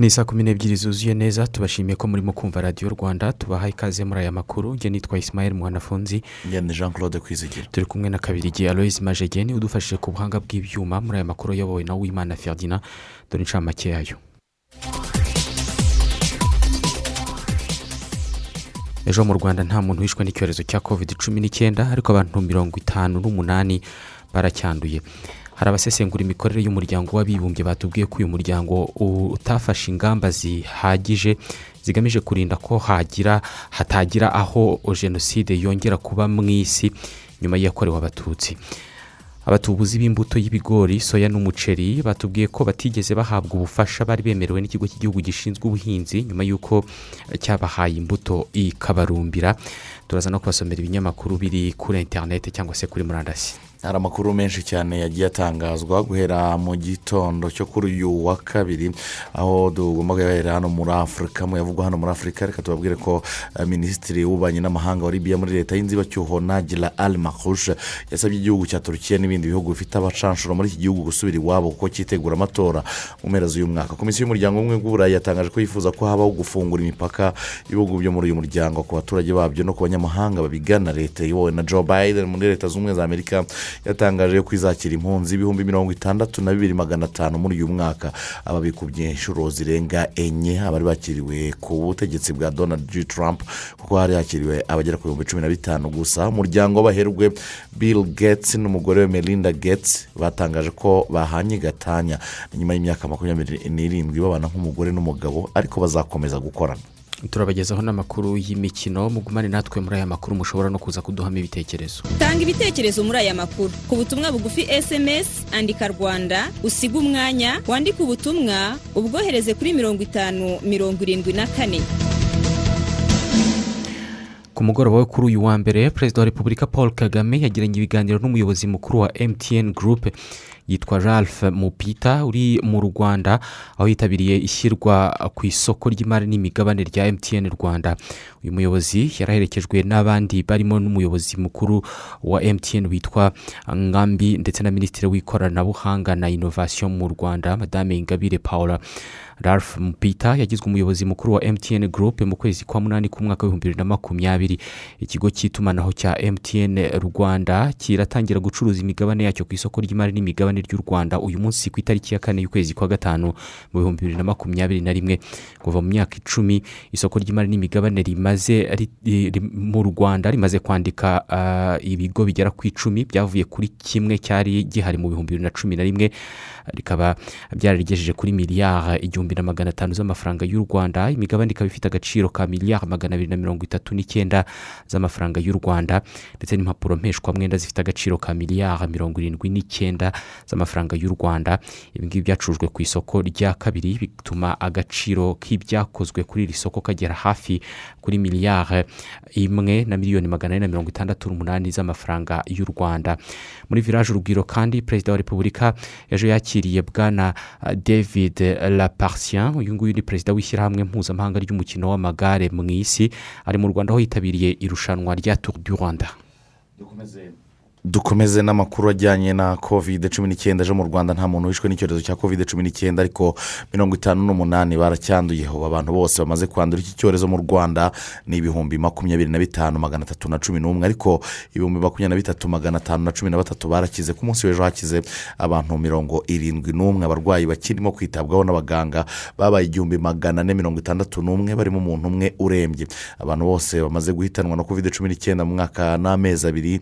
Ni saa kumi n'ebyiri zuzuye neza tubashimiye ko murimo kumva radiyo rwanda tubaha ikaze muri aya makuru. Njye nitwa isimayeli muhanafunzi. Ngende jean claude kwizigira turi kumwe na kabirigi aloise majegeni udufashije ku buhanga bw'ibyuma muri aya makuru ayobowe na wimana ferdinand dore inshamake yayo. Ejo mu rwanda nta muntu wishwe n'icyorezo cya covid cumi n'icyenda ariko abantu mirongo itanu n'umunani baracyanduye. Hari abasesengura imikorere y'umuryango w'abibumbye batubwiye ko uyu muryango utafashe ingamba zihagije zigamije kurinda ko hagira hatagira aho jenoside yongera kuba mu isi nyuma yakorewe abatutsi. Abatubuzi b'imbuto y'ibigori soya n'umuceri batubwiye ko batigeze bahabwa ubufasha bari bemerewe n'ikigo cy'igihugu gishinzwe ubuhinzi nyuma y'uko cyabahaye imbuto ikabarumbira. Turaza no kubasomera ibinyamakuru biri kuri interineti cyangwa se kuri murandasi. Hari amakuru menshi cyane yagiye atangazwa guhera mu gitondo cyo kuri uyu wa kabiri aho tugomba guhera hano muri afurika mu yavugwa hano muri afurika reka tubabwire ko minisitiri w'ububanyi n'amahanga wa libiya muri leta y'inzibacyuho nagira ali makushe yasabye igihugu cya turukiya n'ibindi bihugu bifite abacanshuro muri iki gihugu gusubira iwabo kuko cyitegura amatora mu mpera z'uyu mwaka. Komisiyo y'umuryango w'ubumwe bw'uburayi yatangaje ko yifuza ko habaho gufungura imipaka y'ibihugu byo muri uyu muryango ku baturage babyo no ku banyamahanga babigana leta iyobowe na joe biden muri leta zunze ubumwe za amerika. Yatangaje ko izakira impunzi ibihumbi mirongo itandatu na bibiri magana atanu muri uyu mwaka. Aba bikubye inshuro zirenga enye abari bakiriwe ku butegetsi bwa donald J. trump kuko hari hakiriwe abagera ku bihumbi cumi na bitanu gusa. Umuryango w'abaherwe bill gates n'umugore we melinda gates batangaje ko bahanye gatanya. Nyuma y'imyaka makumyabiri n'irindwi babana nk'umugore n'umugabo ariko bazakomeza gukorana. Turabagezaho n'amakuru y'imikino mugumane natwe muri aya makuru mushobora no kuza kuduhamo ibitekerezo. Tanga ibitekerezo muri aya makuru. Ku butumwa bugufi esemesi andika rwanda usiga umwanya wandike ubutumwa ubwohereze kuri mirongo itanu mirongo irindwi na kane. Ku mugoroba wo kuri uyu wa mbere perezida wa repubulika paul kagame yagiranye ibiganiro n'umuyobozi mukuru wa mtn group yitwa ralph mupita uri mu rwanda aho yitabiriye ishyirwa ku isoko ry'imari n'imigabane rya mtn rwanda. Uyu muyobozi yaraherekejwe n'abandi barimo n'umuyobozi mukuru wa mtn witwa ngambi ndetse na minisitiri w'ikoranabuhanga na inovasiyo mu rwanda madame ingabire paula. Ralph mupita yagizwe umuyobozi mukuru wa mtn group mu kwezi kwa munani k'umwaka w'ibihumbi bibiri na makumyabiri. Ikigo cy'itumanaho cya mtn rwanda kiratangira gucuruza imigabane yacyo ku isoko ry'imari n'imigabane ry'u rwanda uyu munsi ku itariki ya kane y'ukwezi kwa gatanu mu bihumbi bibiri na makumyabiri na rimwe. Kuva mu myaka icumi isoko ry'imari n'imigabane rimaze mu rwanda rimaze kwandika ibigo bigera ku icumi byavuye kuri kimwe cyari gihari mu bihumbi bibiri na cumi na rimwe. Rikaba byararigejeje kuri miliyari igihumbi na magana atanu z'amafaranga y'u rwanda. Imigabane ikaba ifite agaciro ka miliyari magana abiri na mirongo itatu n'icyenda z'amafaranga y'u rwanda. Ndetse n'impapuro mpeshwamwenda zifite agaciro ka miliyari mirongo irindwi n'icyenda z'amafaranga y'u rwanda. Ibi ngibi byacurujwe ku isoko rya kabiri bituma agaciro k'ibyakozwe kuri iri soko kagera hafi kuri miliyari imwe na miliyoni magana ane na mirongo itandatu n'umunani z'amafaranga y'u rwanda. Muri village urugwiro kandi perezida wa repubulika ejo yakiriye bwana david laparsien uyu nguyu ni perezida w'ishyirahamwe mpuzamahanga ry'umukino w'amagare mu isi. Ari mu rwanda aho yitabiriye irushanwa rya tour du rwanda. Dukomeze n'amakuru ajyanye na kovide cumi n'icyenda ejo mu rwanda nta muntu wishwe n'icyorezo cya kovide cumi n'icyenda ariko mirongo itanu n'umunani baracyanduye ubu abantu bose bamaze kwandura iki cyorezo mu rwanda ni ibihumbi makumyabiri na bitanu magana atatu na cumi n'umwe. Ariko ibihumbi makumyabiri na bitatu magana atanu na cumi na batatu barakize. Ku munsi w'ejo hakize abantu mirongo irindwi n'umwe. Abarwayi bakirimo kwitabwaho n'abaganga babaye igihumbi magana ane mirongo itandatu n'umwe barimo umuntu umwe urembye. Abantu bose bamaze guhitanwa na kovide cumi n'icyenda mu mwaka n'amezi abiri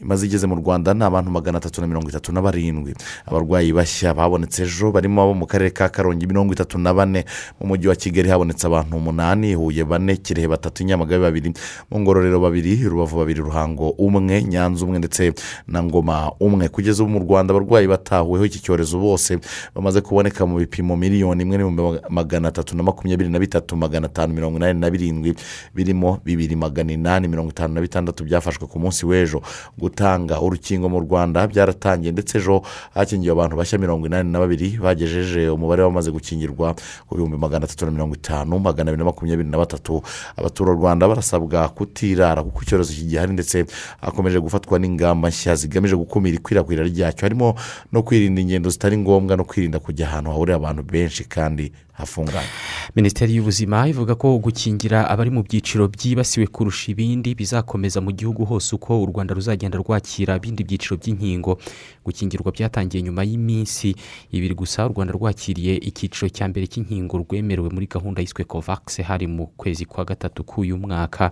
imaze igeze mu rwanda ni abantu magana atatu na mirongo itatu na barindwi abarwayi bashya babonetse ejo barimo abo mu karere ka karongi mirongo itatu na bane. Mu mujyi wa kigali habonetse abantu umunani huye bane kirehe batatu nyamagabe babiri mu ngororero babiri rubavu babiri ruhango umwe nyanza umwe ndetse na ngoma umwe. Kugeza ubu mu rwanda abarwayi batahuweho iki cyorezo bose bamaze kuboneka mu bipimo miliyoni imwe n'ibihumbi magana atatu na makumyabiri na bitatu magana atanu mirongo inani na birindwi birimo bibiri magana inani mirongo itanu na bitandatu byafashwe ku munsi w'ejo. Gutanga urukingo mu rwanda byaratangiye ndetse ejo hakingiwe abantu bashya mirongo inani na babiri bagejeje umubare w'abamaze gukingirwa ku bihumbi magana atatu na mirongo itanu magana abiri na makumyabiri na batatu. Abaturarwanda barasabwa kutirara kuko icyorezo kigihari ndetse hakomeje gufatwa n'ingamba nshya zigamije gukumira ikwirakwira ryacyo. Harimo no kwirinda ingendo zitari ngombwa no kwirinda kujya ahantu hahurira abantu benshi kandi hafunganye minisiteri y'ubuzima ivuga ko gukingira abari mu byiciro byibasiwe kurusha ibindi bizakomeza mu gihugu hose uko u rwanda ruzagenda rwakira ibindi byiciro by'inkingo. Gukingirwa byatangiye nyuma y'iminsi. Ibiri gusa u rwanda rwakiriye icyiciro cya mbere cy'inkingo rwemerewe muri gahunda yiswe kovakisi hari mu kwezi kwa gatatu k'uyu mwaka.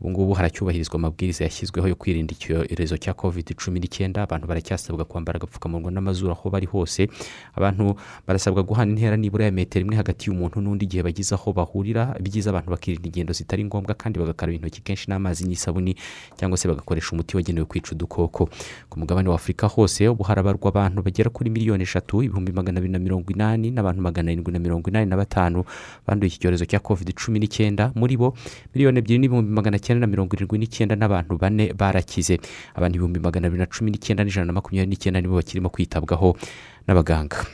Ubu ngubu haracyubahirizwa amabwiriza yashyizweho yo kwirinda icyorezo cya kovide cumi n'icyenda. Abantu baracyasabwa kwambara agapfukamunwa n'amazuru aho bari hose. Abantu barasabwa guhana intera nibura ya metero imwe hagati y'umuntu n'undi igihe bageze aho bahurira. Byiza abantu bakirinda ingendo zitari ngombwa kandi bagakaraba intoki kenshi n'amazi n'isabuni cyangwa se bagakoresha umuti wagenewe kwica udukoko. Ku mugabane wa afurika hose ubu harabarwa abantu bagera kuri miliyoni eshatu ibihumbi magana abiri na mirongo inani n'abantu magana arindwi na mirongo inani na batanu banduye iki cyorezo cya kovide cumi n'icyenda. Muri bo miliyoni ebyiri n'ibihumbi magana cyenda na mirongo irindwi n'icyenda n'abantu bane barakize. Abantu ibihumbi magana abiri na cumi n'icyenda n'ijana na makumyabiri n'icyenda nibo bakirimo kwitabwaho n'abaganga.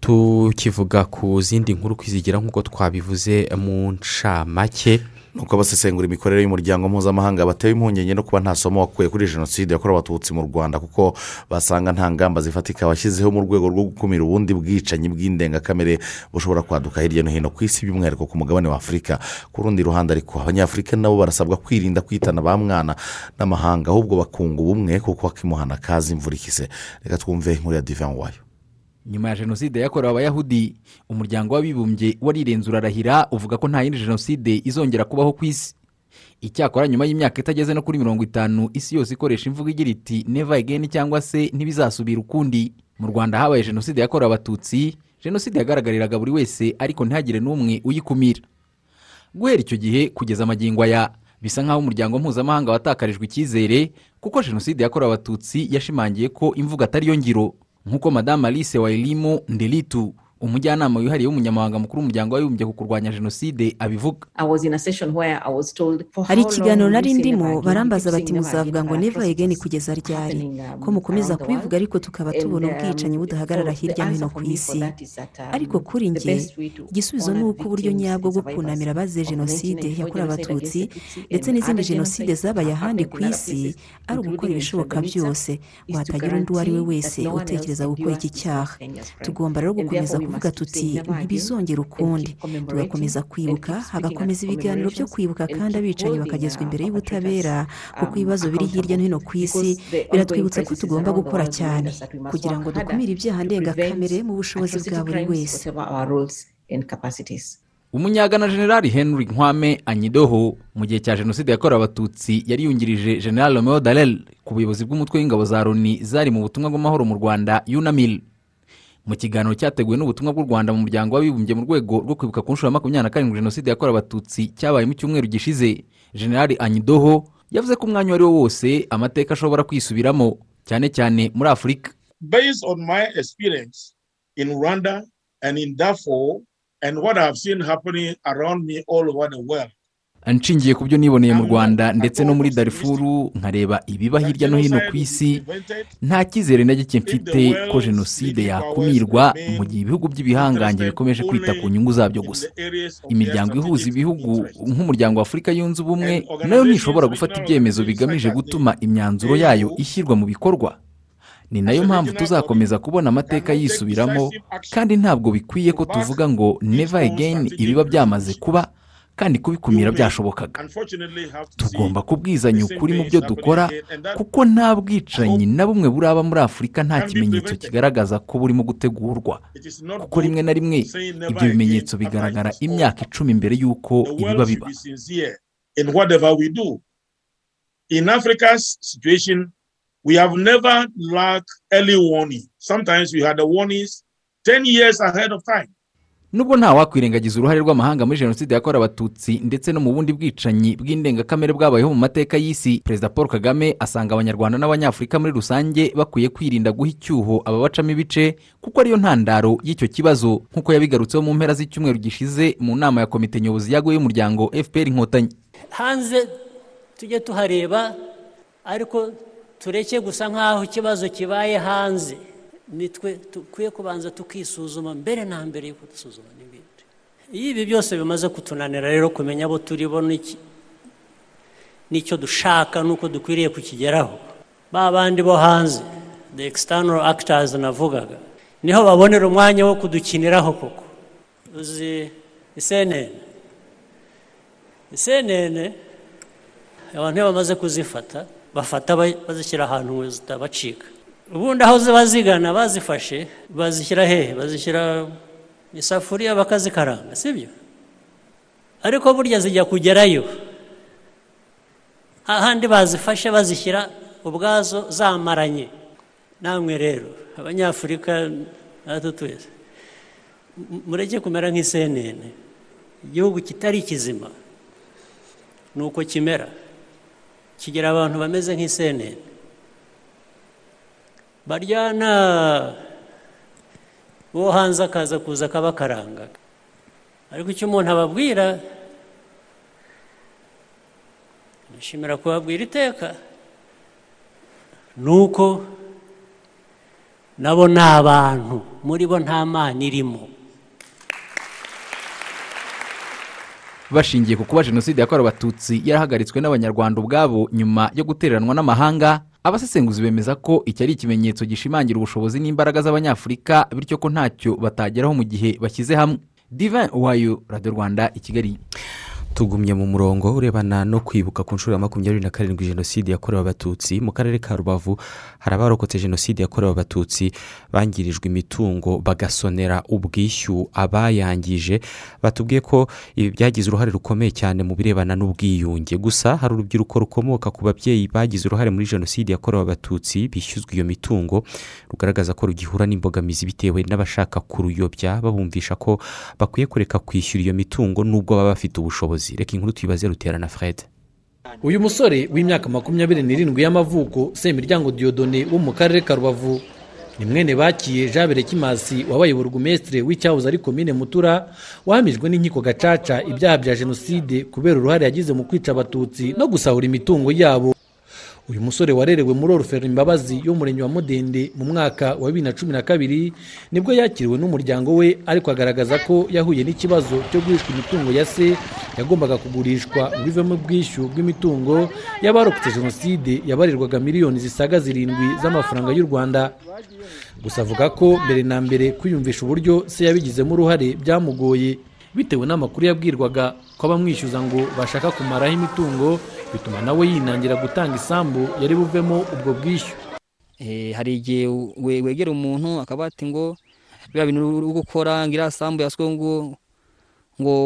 Tukivuga ku zindi nkuru kwizigira nk'uko twabivuze mu ncamake. Nuko abasesengura imikorere y'umuryango mpuzamahanga batewe impungenge no kuba nta somo wakuye kuri jenoside yakorewe abatutsi mu rwanda kuko basanga nta ngamba zifatika washyizeho mu rwego rwo gukumira ubundi bwicanyi bw'indengakamere bushobora kwaduka hirya no hino ku isi by'umwihariko ku mugabane wa afurika ku rundi ruhande ariko abanyafurika nabo barasabwa kwirinda kwitana ba mwana n'amahanga ahubwo bakunga ubumwe kuko bakimuhana kazi imvura ikise. Reka twumve inkuru ya divan wayo. Nyuma ya jenoside yakorewe abayahudi umuryango w'abibumbye warirenze urarahira uvuga ko nta yindi jenoside izongera kubaho ku isi. Icyakora nyuma y'imyaka itageze no kuri mirongo itanu isi yose ikoresha imvugo igira iti neva egeni cyangwa se ntibizasubira ukundi. Mu rwanda habaye jenoside yakorewe abatutsi jenoside yagaragariraga buri wese ariko ntihagire n'umwe uyikumira. Guhera icyo gihe kugeza amagingo aya bisa nk'aho umuryango mpuzamahanga watakarijwe icyizere kuko jenoside yakorewe abatutsi yashimangiye ko imvugo atari yo ngiro. Nk'uko madamu alice wayirimu nderitu umujyanama wihariye w'umunyamabanga mukuru w'umuryango w'abibumbye ku kurwanya jenoside abivuga. Hari ikiganiro nari ndimo barambaza bati muzavuga ngo neva egeni kugeza ryari? ko mukomeza kubivuga ariko tukaba tubona ubwicanyi budahagarara hirya no hino ku isi. ariko kuri nge igisubizo ni uko uburyo nyabwo bwo kunamira abazize jenoside yakorewe abatutsi ndetse n'izindi jenoside zabaye ahandi ku isi ari ugukora ibishoboka byose ngo hatagira undi uwo ari we wese utekereza gukora iki cyaha. Tugomba rero gukomeza kuvuga tuti ntibizongere ukundi. Tugakomeza kwibuka hagakomeza ibiganiro byo kwibuka kandi abicanyi bakagezwa imbere y'ubutabera kuko ibibazo biri hirya no hino ku isi. biratwibutsa ko tugomba gukora cyane kugira ngo dukumire ibyaha ndengakamere mu bushobozi bwa buri wese. umunyagana generali henry nkwame anyidoho mu gihe cya jenoside yakorewe abatutsi yari yungirije general romeo darel ku buyobozi bw'umutwe w'ingabo za loni zari mu butumwa bw'amahoro mu rwanda yunamil mu kiganiro cyateguwe n'ubutumwa bw'u rwanda mu muryango w'abibumbye mu rwego rwo kwibuka ku nshuro ya makumyabiri na karindwi jenoside yakorewe abatutsi cyabaye mu cyumweru gishize. Generali anyidoho yavuze ko umwanya uwo ari wo wose amateka ashobora kwisubiramo cyane cyane muri afurika. Based on my experience in rwanda and in darfur and what i've seen happening around me all over the world nshingiye ku byo niboneye mu rwanda ndetse no muri darifuru nkareba ibiba hirya no hino ku isi. Nta cyizere na gike mfite ko jenoside yakumirwa mu gihe ibihugu by'ibihangange bikomeje kwita ku nyungu zabyo gusa. imiryango ihuza ibihugu nk'umuryango wa afurika yunze ubumwe na yo ntishobora gufata ibyemezo bigamije gutuma imyanzuro yayo ishyirwa mu bikorwa. Ni na yo mpamvu tuzakomeza kubona amateka yisubiramo kandi ntabwo bikwiye ko tuvuga ngo neva egeni ibiba byamaze kuba. Kandi kubikumira byashobokaga. tugomba kubwizanya ukuri mu byo dukora kuko nta bwicanyi na bumwe buraba muri afurika nta kimenyetso kigaragaza ko burimo gutegurwa. Kuko rimwe na rimwe ibyo bimenyetso bigaragara imyaka icumi mbere y'uko ibiba biba. in Africa's situation, we have never lacked early warning. Sometimes we had the warnings 10 years ahead of time. Nubwo nta wakwirengagiza uruhare rw'amahanga muri jenoside yakorewe abatutsi ndetse no mu bundi bwicanyi bw'indengakamere bwabayeho mu mateka y'isi perezida paul kagame asanga abanyarwanda n'abanyafurika muri rusange bakwiye kwirinda guha icyuho ababacamo ibice kuko ariyo ntandaro y'icyo kibazo. Nk'uko yabigarutseho mu mpera z'icyumweru gishize mu nama ya komite nyobozi yaguye y'umuryango fpr inkotanyi. Hanze tujye tuhareba ariko tureke gusa nk'aho ikibazo kibaye hanze. Nitwe dukwiye kubanza tukisuzuma mbere na mbere y'uko dusuzuma n'ibindi iyo ibi byose bimaze kutunanira rero kumenya abo turi bo n'icyo dushaka n'uko dukwiriye kukigeraho. Ba bandi bo hanze the external actors navugaga ni ho babonera umwanya wo kudukiniraho koko. Uzi isenene isenene abantu iyo bamaze kuzifata bafata bazishyira ahantu zitabacika ubundi aho ziba zigana bazifashe bazishyira hehe bazishyira isafuriya bakazikaranga sibyo ariko burya zijya kugerayo. Ahandi bazifashe bazishyira ubwazo zamaranye. Namwe rero abanyafurika natwe twese. Mureke kumera nk'isenene. Igihugu kitari kizima ni uko kimera. Kigira abantu bameze nk'isenene. Baryana uwo hanze akaza kuza akabakaranga. Ariko icyo umuntu ababwira nishimira kubabwira iteka. Ni uko nabo ni abantu muri bo nta mana irimo. Bashingiye ku kuba jenoside yakorewe abatutsi yarahagaritswe n'abanyarwanda ubwabo nyuma yo gutereranwa n'amahanga abasesenguzi bemeza ko iki ari ikimenyetso gishimangira ubushobozi n'imbaraga z'abanyafurika bityo ko ntacyo batageraho mu gihe bashyize hamwe. Divin wayo radiyo rwanda i kigali. Tugumye mu murongo urebana no kwibuka ku nshuro ya makumyabiri na karindwi jenoside yakorewe abatutsi. Mu karere ka rubavu hari abarokotse jenoside yakorewe abatutsi bangirijwe imitungo bagasonera ubwishyu abayangije. Batubwiye ko ibi byagize uruhare rukomeye cyane mu birebana n'ubwiyunge. Gusa hari urubyiruko rukomoka ku babyeyi bagize uruhare muri jenoside yakorewe abatutsi bishyuzwa iyo mitungo rugaragaza ko rugihura n'imbogamizi bitewe n'abashaka kuruyobya babumvisha ko bakwiye kureka kwishyura iyo mitungo nubwo baba bafite ubushobozi. Reka inkuru tuyibaze ruterana fred. Uyu musore w'imyaka makumyabiri n'irindwi y'amavuko semiryango diyodone wo mu karere ka rubavu. Ni mwene bakiye jabere kimasi wabaye burugumesitire w'icyahoze ari komine mutura wahamijwe n'inkiko gacaca ibyaha bya jenoside kubera uruhare yagize mu kwica abatutsi no gusahura imitungo yabo. Uyu musore warerewe muri oruferi imbabazi y'umurenge wa mudende mu mwaka wa bibiri na cumi na kabiri ni bwo yakiriwe n'umuryango we ariko agaragaza ko yahuye n'ikibazo cyo guhishwa imitungo ya se yagombaga kugurishwa ngo ivemo ubwishyu bw'imitungo y'abarokotse jenoside yabarirwaga miliyoni zisaga zirindwi z'amafaranga y'u rwanda. Gusa avuga ko mbere na mbere kwiyumvisha uburyo se yabigizemo uruhare byamugoye bitewe n'amakuru yabwirwaga ko abamwishyuza ngo bashaka kumaraho imitungo bituma nawe yinangira gutanga isambu yari buvemo ubwo bwishyu. Hari igihe wegera umuntu akaba ati ngo biriya bintu uri gukora ngo iriya sambu yaswe ngo ngo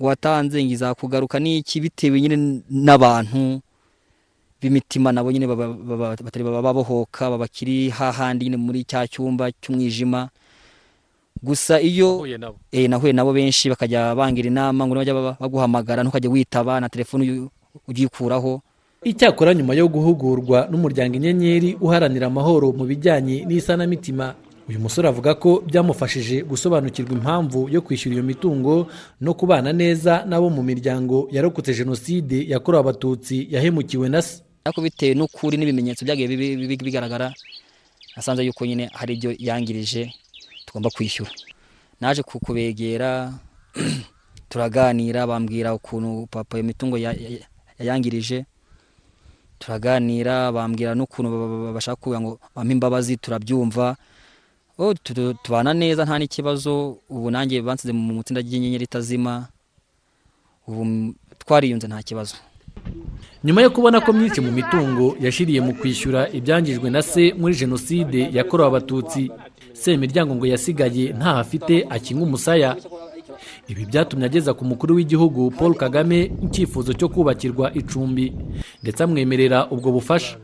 watanze ngo izakugaruka n'iki? Bitewe nyine n'abantu b'imitima nabo nyine batari babohoka babakiri hahandi nyine muri cya cyumba cy'umwijima. Gusa iyo nahuye nabo. benshi bakajya bangira inama ngo bajya baguhamagara ntukajya witaba na telefone ugikuraho icyakora nyuma yo guhugurwa n'umuryango inyenyeri uharanira amahoro mu bijyanye n'isanamitima uyu musore avuga ko byamufashije gusobanukirwa impamvu yo kwishyura iyo mitungo no kubana neza n'abo mu miryango yarokotse jenoside yakorewe abatutsi yahemukiwe na se. Ariko bitewe n'ukuri n'ibimenyetso byagiye bigaragara asanze yuko nyine hari ibyo yangirije. Tugomba kwishyura. Naje kubegera turaganira bambwira ukuntu papa iyo mitungo yayangirije turaganira bambwira n'ukuntu bashaka kuvuga ngo bampe imbabazi turabyumva. Tubana neza nta n'ikibazo. Ubu nanjye bansize mu itsinda ry'inyenyeri itazima. Ubu twariyunze nta kibazo. Nyuma yo kubona ko myinshi mu mitungo yashiriye mu kwishyura ibyangijwe na se muri jenoside yakorewe abatutsi semiryango ngo yasigaye ntaho afite akinga umusaya. Ibi byatumye ageza ku mukuru w'igihugu paul kagame icyifuzo cyo kubakirwa icumbi ndetse amwemerera ubwo bufasha.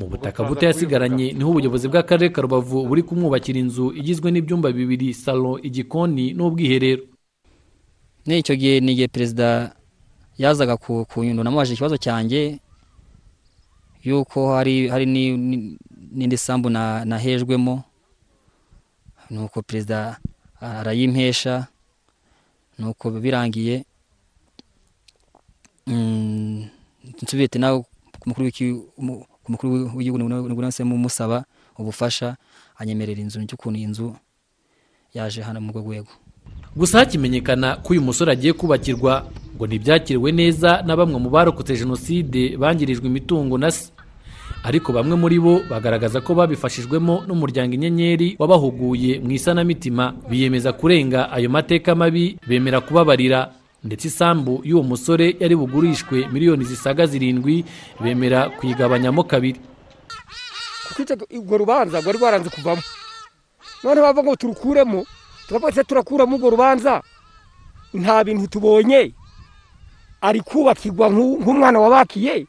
Mu butaka buto yasigaranye ni ho ubuyobozi bw'akarere ka rubavu buri kumwubakira inzu igizwe n'ibyumba bibiri salo igikoni n'ubwiherero. Ni icyo gihe ni igihe perezida yazaga ku nyundo. Namubajije ikibazo cyanjye yuko hari hari ni- ni- n'indi sambu na- nahejwemo. Nuko perezida arayimpesha nuko birangiye mm, nsubiye ati nawe ku mukuru w'igihugu ni bwo mumusaba ubufasha anyemerera inzu cy'ukuntu iyi nzu yaje hano mu rwego. Gusa hakimenyekana ko uyu musore agiye kubakirwa ngo ntibyakiriwe neza na bamwe mu barokotse jenoside bangirijwe imitungo na se. Ariko bamwe muri bo bagaragaza ko babifashijwemo n'umuryango inyenyeri wabahuguye mu isanamitima biyemeza kurenga ayo mateka mabi bemera kubabarira. Ndetse isambu y'uwo musore yari bugurishwe miliyoni zisaga zirindwi bemera kuyigabanyamo kabiri. Kuko urwo rubanza rwari rwaranze kuvamo. Noneho bava ngo turukuremo se turakuramo urwo rubanza. Nta bintu tubonye. Ari kubakirwa nk'u- nk'umwana wabakiye.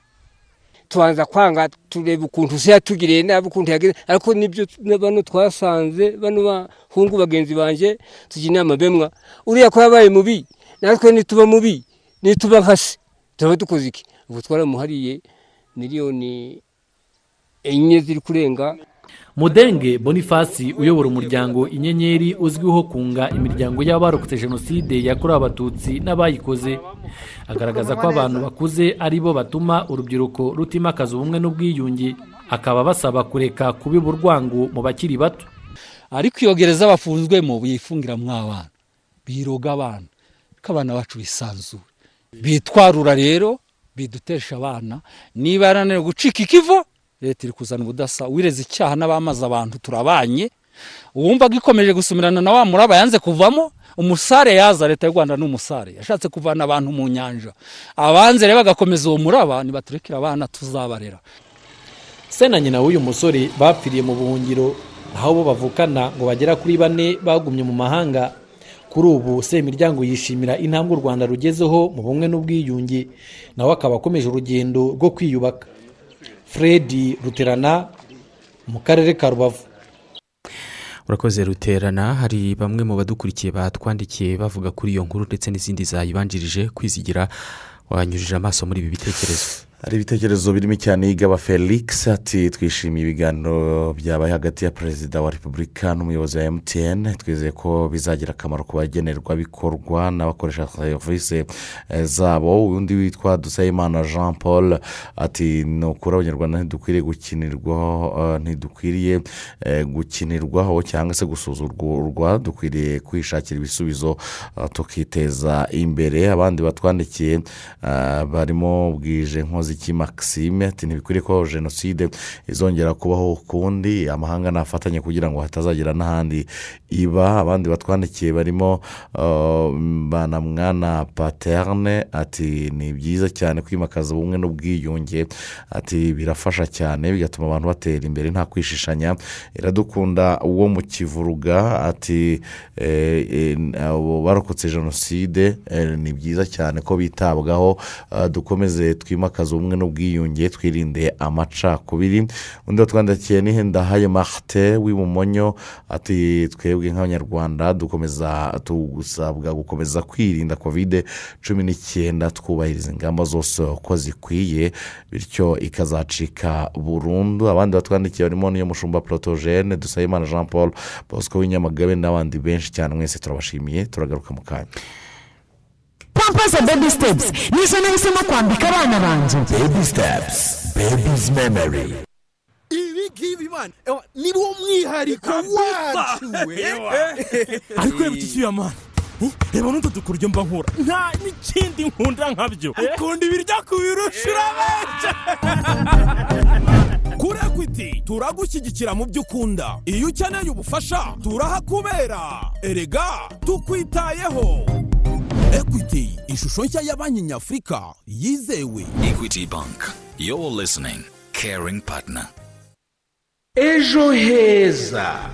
Tubanza kwanga tureba ukuntu se yatugiriye nabi ukuntu yagize. Ariko ni byo bano twasanze bano bahungu bagenzi banjye tugira inama. Bemwa uriya ko yabaye mubi? Natwe nituba mubi? Nituba nka se? Turaba dukoze iki? Ubu twaramuhariye miliyoni enye ziri kurenga mudenge bonifasi uyobora umuryango inyenyeri uzwiho kunga imiryango y'abarokotse jenoside yakorewe abatutsi n'abayikoze. Agaragaza ko abantu bakuze ari bo batuma urubyiruko rutimakaza ubumwe n'ubwiyunge. Akaba basaba kureka kubiba urwango mu bakiri bato. Ariko iyo gereza bafunzwemo biyifungiramo abana biroga abana ko abana bacu bisanzuye. Bitwarura rero bidutesha abana niba yarananiwe gucika ikivo leta iri kuzana ubudasa wireze icyaha n'abamaze abantu turabanye uwumva ikomeje gusumirana na wa muraba yanze kuvamo umusare yaza leta y'u rwanda ni umusare yashatse kuvana abantu mu nyanja. Abanze rero bagakomeza uwo muraba ntibaturekere abana tuzabarera. Se na nyina w'uyu musore bapfiriye mu buhungiro aho bo bavukana ngo bagera kuri bane bagumye mu mahanga. Kuri ubu semiryango yishimira intambwe u rwanda rugezeho mu bumwe n'ubwiyunge nawe akaba akomeje urugendo rwo kwiyubaka. Fred ruterana mu karere ka rubavu. Urakoze ruterana. Hari bamwe mu badukurikiye batwandikiye bavuga kuri iyo nkuru ndetse n'izindi zayibanjirije kwizigira wanyujije amaso muri ibi bitekerezo. Hari ibitekerezo birimo cyane yigaba felix ati twishimiye ibiganiro byabaye hagati ya perezida wa repubulika n'umuyobozi wa emutiyene twizeye ko bizagira akamaro ku bagenerwabikorwa n'abakoresha serivisi eh, zabo. Undi witwa dusayimana jean paul ati ni ukuri abanyarwanda ntidukwiriye gukinirwaho eh, ntidukwiriye eh, gukinirwaho cyangwa se gusuzugurwa. Dukwiriye kwishakira ibisubizo tukiteza imbere. Abandi batwandikiye barimo bwije nkozi iki maxime ati ntibikwiriye ko jenoside izongera kubaho ukundi amahanga nafatanye kugira ngo hatazagira n'ahandi iba. Abandi batwandikiye barimo uh, banamwana paterne ati ni byiza cyane kwimakaza ubumwe n'ubwiyunge. Ati birafasha cyane bigatuma abantu batera imbere nta kwishishanya. Iradukunda uwo mu kivuruga. Ati eh, eh, barokotse jenoside eh, ni byiza cyane ko bitabwaho dukomeze twimakaze ubumwe n'ubwiyunge twirinde amacakubiri. Undi watwandikiye ni ndahaye marite w'ibumonyo ati twebwe nk'abanyarwanda dukomeza tugusabwa gukomeza kwirinda kovide cumi n'icyenda twubahiriza ingamba zose uko zikwiye bityo ikazacika burundu. Abandi batwandikiye barimo n'iyo mushumba porotogene dusabimana jean paul bosco w'inyamagabe n'abandi benshi cyane mwese turabashimiye turagaruka mu kanya. Pampasi bebi sitepusi nizo nahisemo kwambika abana banjye bebi sitepusi bebizi memori ibi ngibi ewa, ni wo mwihariko wacu we ariko reba iki cyuya mani. Eh, reba n'utu dukuryo mba nkura nta n'ikindi nkunda nkabyo ukunda ibiryo kubirusha urabenje kuri ekwiti turagushyigikira mu byo ukunda iyo ukeneye ubufasha turahakubera erega tukwitayeho ekwiti ishusho nshya ya banki nyafurika yizewe equity bank you're listening caring partner. Ejo heza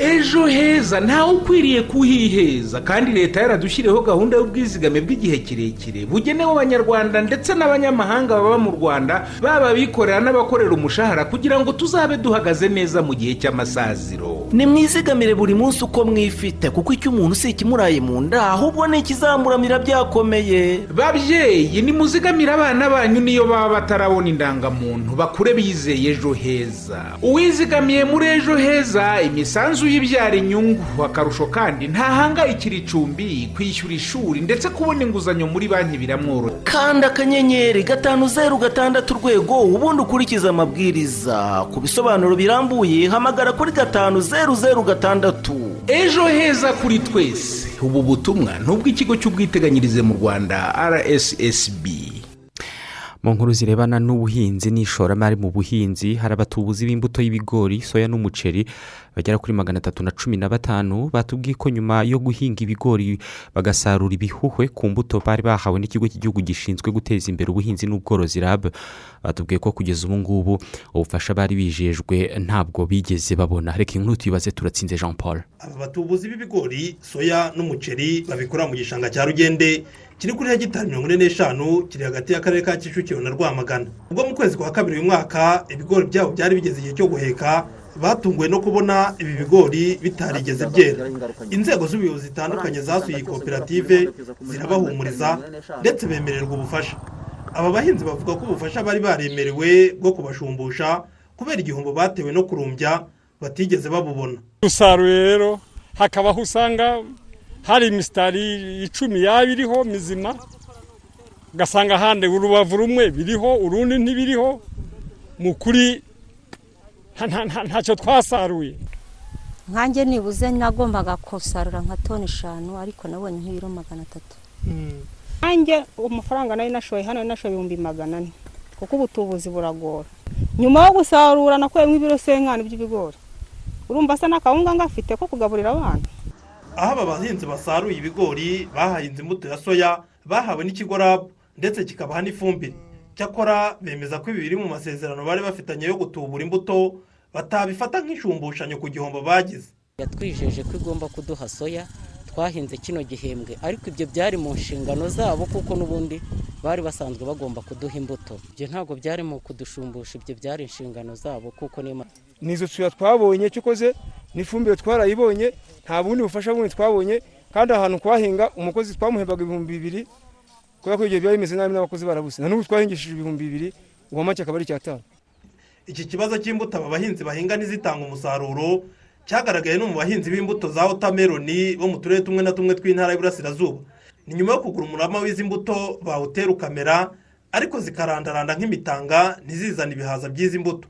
ejo heza ntawe ukwiriye kuhiheza. Kandi leta yaradushyiriyeho gahunda y'ubwizigame bw'igihe kirekire. Bugenewe abanyarwanda ndetse n'abanyamahanga baba mu rwanda baba abikorera n'abakorera umushahara kugira ngo tuzabe duhagaze neza mu gihe cy'amasaziro. Nimwizigamire buri munsi uko mwifite kuko icyo umuntu si ikimuraye mu nda ahubwo ni ikizamuramira byakomeye. Babyeyi nimuzigamire abana banyu niyo baba batarabona indangamuntu. Bakure bizeye ejo heza. Uwizigamiye muri ejo heza imisanzu yibyara inyungu akarusho kandi ntahangayikira icumbi kwishyura ishuri ndetse kubona inguzanyo muri banki biramworoha kanda akanyenyeri gatanu zeru gatandatu urwego ubundi ukurikize amabwiriza. Ku bisobanuro birambuye hamagara kuri gatanu zeru zeru gatandatu. Ejo heza kuri twese. Ubu butumwa ni ubw'ikigo cy'ubwiteganyirize mu rwanda rssb mu nkuru zirebana n'ubuhinzi n'ishoramari mu buhinzi hari abatubuzi b'imbuto y'ibigori soya n'umuceri bagera kuri magana atatu na cumi na batanu batubwiye ko nyuma yo guhinga ibigori bagasarura ibihuhwe ku mbuto bari bahawe n'ikigo cy'igihugu gishinzwe guteza imbere ubuhinzi n'ubworozi rab. Batubwiye ko kugeza ubu ngubu ubufasha bari bijejwe ntabwo bigeze babona. Reka inkuru tuyibaze turatsinze jean paul aba batubuzi b'ibigori soya n'umuceri babikora mu gishanga cya rugende kiri kuri hegitari mirongo ine n'eshanu kiri hagati y'akarere ka kicukiro na rwamagana. Ubwo mu kwezi kwa kabiri uyu mwaka ibigori byabo byari bigeze igihe cyo guheka batunguwe no kubona ibi bigori bitarigeze byera. Inzego z'ubuyobozi zitandukanye zasuye iyi koperative zirabahumuriza ndetse bemererwa ubufasha. Aba bahinzi bavuga ko ubufasha bari baremerewe bwo kubashumbusha kubera igihombo batewe no kurumbya batigeze babubona. Usaruye rero hakabaho usanga hari imisitari icumi yaba iriho mizima ugasanga ahandi urubavu rumwe biriho urundi ntibiriho. Mu kuri ntacyo twasaruye. Nkanjye nibuze nagombaga kusarura nka toni eshanu ariko nabonye nk'ibiro magana atatu. Nkanjye amafaranga nari nashoye hano nashoye ibihumbi magana ane. Kuko ubutubuzi buragora. Nyuma yo gusarura nakuyemo ibiro senkani by'ibigori. Urumva asa n'akawunga ngafite ko kugaburira abana. Aho aba bahinzi basaruye ibigori bahahinze imbuto ya soya bahawe n'ikigo rabu ndetse kikabaha n'ifumbire. Cyakora bemeza ko ibi biri mu masezerano bari bafitanye yo gutubura imbuto batabifata nk'ishumbushanyo ku gihombo bagize. Yatwijeje ko igomba kuduha soya twahinze kino gihembwe. Ariko ibyo byari mu nshingano zabo kuko n'ubundi bari basanzwe bagomba kuduha imbuto. Ibyo ntabwo byari mu kudushumbusha ibyo byari inshingano zabo kuko niyo ni izo soya twabonye cyokoze n'ifumbire twarayibonye nta bundi bufasha bundi twabonye kandi ahantu twahinga umukozi twamuhembaga ibihumbi bibiri kubera ko ibyo biba bimeze nabi n'abakozi barabuze na n'ubu twahingishije ibihumbi bibiri uwo make akaba ari icyatanu. Iki kibazo cy'imbuto aba bahinzi bahinga ntizitanga umusaruro. Cyagaragaye no mu bahinzi b'imbuto za wotameroni bo mu turere tumwe na tumwe tw'intara y'Iburasirazuba. Ni nyuma yo kugura umurama w'izi mbuto bawutera ukamera ariko zikarandaranda nk'imitanga ntizizane ibihaza by'izi mbuto.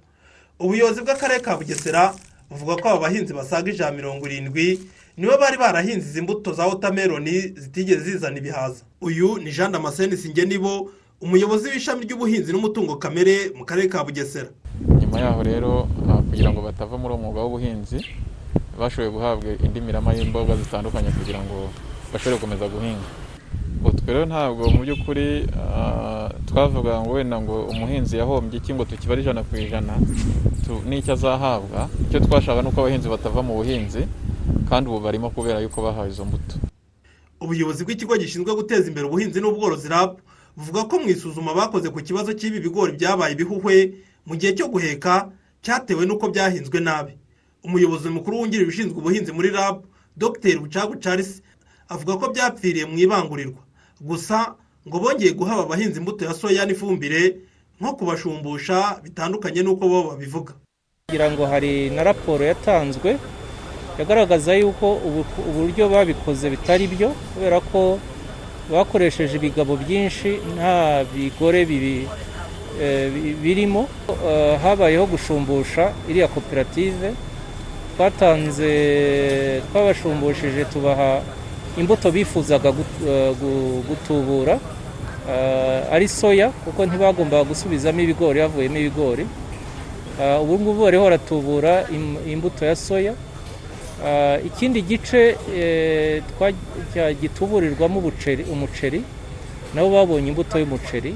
Ubuyobozi bw'akarere ka bugesera buvuga ko aba bahinzi basaga ijana mirongo irindwi nibo bari barahinze izi mbuto za wotameroni zitigeze zizana ibihaza. Uyu ni jean damascene nibo umuyobozi w'ishami ry'ubuhinzi n'umutungo kamere mu karere ka bugesera. Nyuma yaho rero kugira ngo batava muri uwo mwuga w'ubuhinzi bashoboye guhabwa indi mirama y'imboga zitandukanye kugira ngo bashobore gukomeza guhinga. Utwo rero ntabwo mu by'ukuri twavuga ngo wenda ngo umuhinzi yahombye iki ngo tukibare ijana ku ijana n'icyo azahabwa icyo twashaka ni uko abahinzi batava mu buhinzi kandi ubu barimo kubera yuko bahawe izo mbuto. Ubuyobozi bw'ikigo gishinzwe guteza imbere ubuhinzi n'ubworozi rabu buvuga ko mu isuzuma bakoze ku kibazo cy'ibi bigori byabaye ibihuhwe mu gihe cyo guheka cyatewe n'uko byahinzwe nabi. Umuyobozi mukuru wungirije ushinzwe ubuhinzi muri rabu dr. Bucagu charles avuga ko byapfiriye mu ibangurirwa. Gusa ngo bongeye guha aba bahinzi imbuto ya soya n'ifumbire nko kubashumbusha bitandukanye n'uko bo babivuga. Kugira ngo hari na raporo yatanzwe yagaragaza yuko uburyo babikoze bitari byo kubera ko bakoresheje ibigabo byinshi nta bigore birimo. Habayeho gushumbusha iriya koperative. Twatanze twabashumbushije tubaha imbuto bifuzaga gutubura. Ari soya kuko ntibagombaga gusubizamo ibigori havuyemo ibigori. Ubu ngubu bariho baratubura imbuto ya soya. Ikindi gice gituburirwamo umuceri nabo babonye imbuto y'umuceri.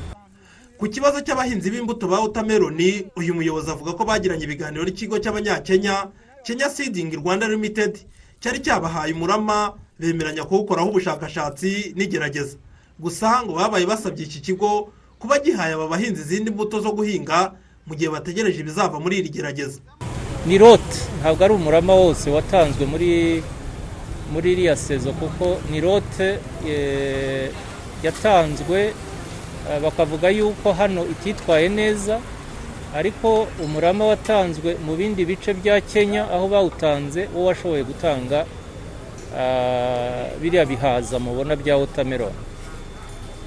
Ku kibazo cy'abahinzi b'imbuto ba wotameroni uyu muyobozi avuga ko bagiranye ibiganiro n'ikigo cy'abanyakenya kenya seeding rwanda limited. Cyari cyabahaye umurama bemeranya kuwukoraho ubushakashatsi n'igerageza gusa ngo babaye basabye iki kigo kuba gihaye aba bahinzi izindi mbuto zo guhinga mu gihe bategereje ibizava muri iri gerageza ni rote ntabwo ari umurama wose watanzwe muri muri iriya sezo kuko ni rote eh, yatanzwe eh, bakavuga yuko hano ititwaye neza ariko umurama watanzwe mu bindi bice bya kenya aho bawutanze wo washoboye gutanga ah, biriya bihaza mubona bya wotameroni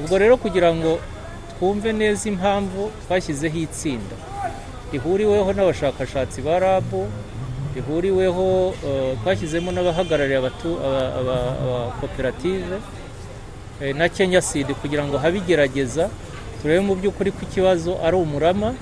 ubwo rero kugira ngo twumve neza impamvu twashyizeho itsinda rihuriweho n'abashakashatsi ba rabu rihuriweho eh, twashyizemo n'abahagarariye abakoperative eh, na kenya sidi kugira ngo habe igerageza turebe mu by'ukuri ko ikibazo ari umurama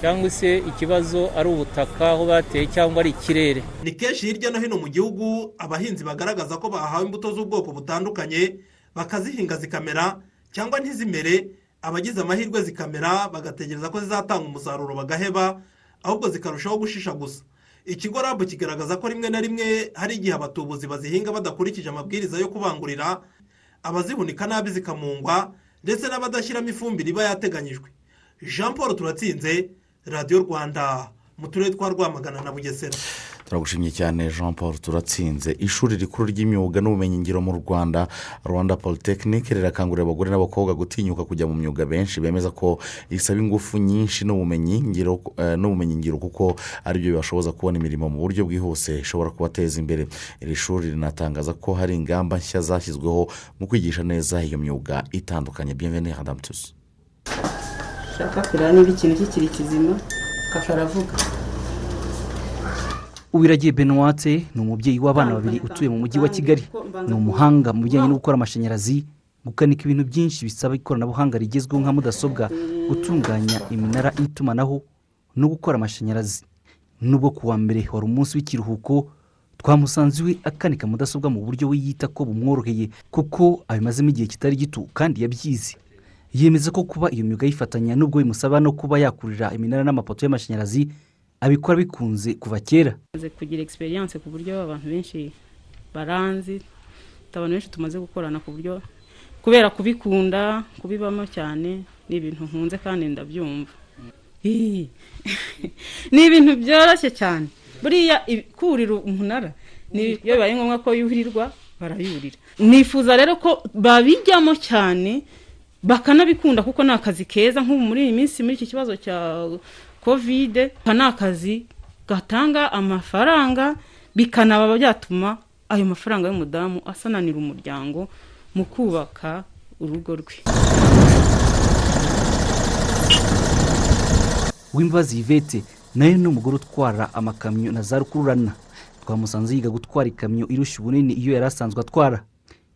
cyangwa se ikibazo ari ubutaka aho bateye cyangwa ari ikirere. Ni kenshi hirya no hino mu gihugu abahinzi bagaragaza ko bahawe imbuto z'ubwoko butandukanye bakazihinga zikamera cyangwa ntizimere abagize amahirwe zikamera bagategereza ko zizatanga umusaruro bagaheba ahubwo zikarushaho gushisha gusa. Ikigo rabu kigaragaza ko rimwe na rimwe hari igihe abatubuzi bazihinga badakurikije amabwiriza yo kubangurira abazihunika nabi zikamungwa ndetse n'abadashyiramo ifumbire iba yateganyijwe. Jean paul turatsinze radiyo rwanda mu turere twa rwamagana na bugesera. Turagushimye cyane jean paul turatsinze. Ishuri rikuru ry'imyuga n'ubumenyingiro mu rwanda rwanda polytechnic rirakangurira abagore n'abakobwa gutinyuka kujya mu myuga benshi. Bemeza ko isaba ingufu nyinshi n'ubumenyingiro eh, kuko ari byo bibashoboza kubona imirimo mu buryo bwihuse ishobora kubateza imbere. Iri shuri rinatangaza ko hari ingamba nshya zashyizweho mu kwigisha neza iyo myuga itandukanye. Bienvenue madame tuzi ushaka kureba niba ikintu kikiri kizima kakaravuga uwiragiye benuwate ni umubyeyi w'abana babiri utuye mu mujyi wa kigali. ni umuhanga mu bijyanye no gukora amashanyarazi gukanika ibintu byinshi bisaba ikoranabuhanga rigezweho nka mudasobwa gutunganya iminara y'itumanaho no gukora amashanyarazi. Nubwo ku wa mbere wari umunsi w'ikiruhuko twamusanze iwe akanika mudasobwa mu buryo we yita ko bumworoheye kuko abimazemo igihe kitari gito kandi yabyize. Yemeza ko kuba iyo myuga yifatanya nubwo bimusaba no kuba yakurira iminara n'amapoto y'amashanyarazi abikora bikunze kuva kera. Tumaze kugira egisperiyanse ku buryo abantu benshi baranzi abantu benshi tumaze gukorana ku buryo kubera kubikunda kubibamo cyane ni ibintu nkunze kandi ndabyumva. Ni ibintu byoroshye cyane. Buriya kurira umunara ni- iyo bibaye ngombwa ko yuhirirwa barayurira nifuza rero ko babijyamo cyane bakanabikunda kuko ni akazi keza. Nk'ubu muri iyi minsi muri iki kibazo cya kovide aka ni akazi gatanga amafaranga bikanaba byatuma ayo mafaranga y'umudamu asananira umuryango mu kubaka urugo rwe. W'imbazi yvette nawe ni umugore utwara amakamyo na za rukururana twamusanze yiga gutwara ikamyo irusha ubunini iyo yari asanzwe atwara.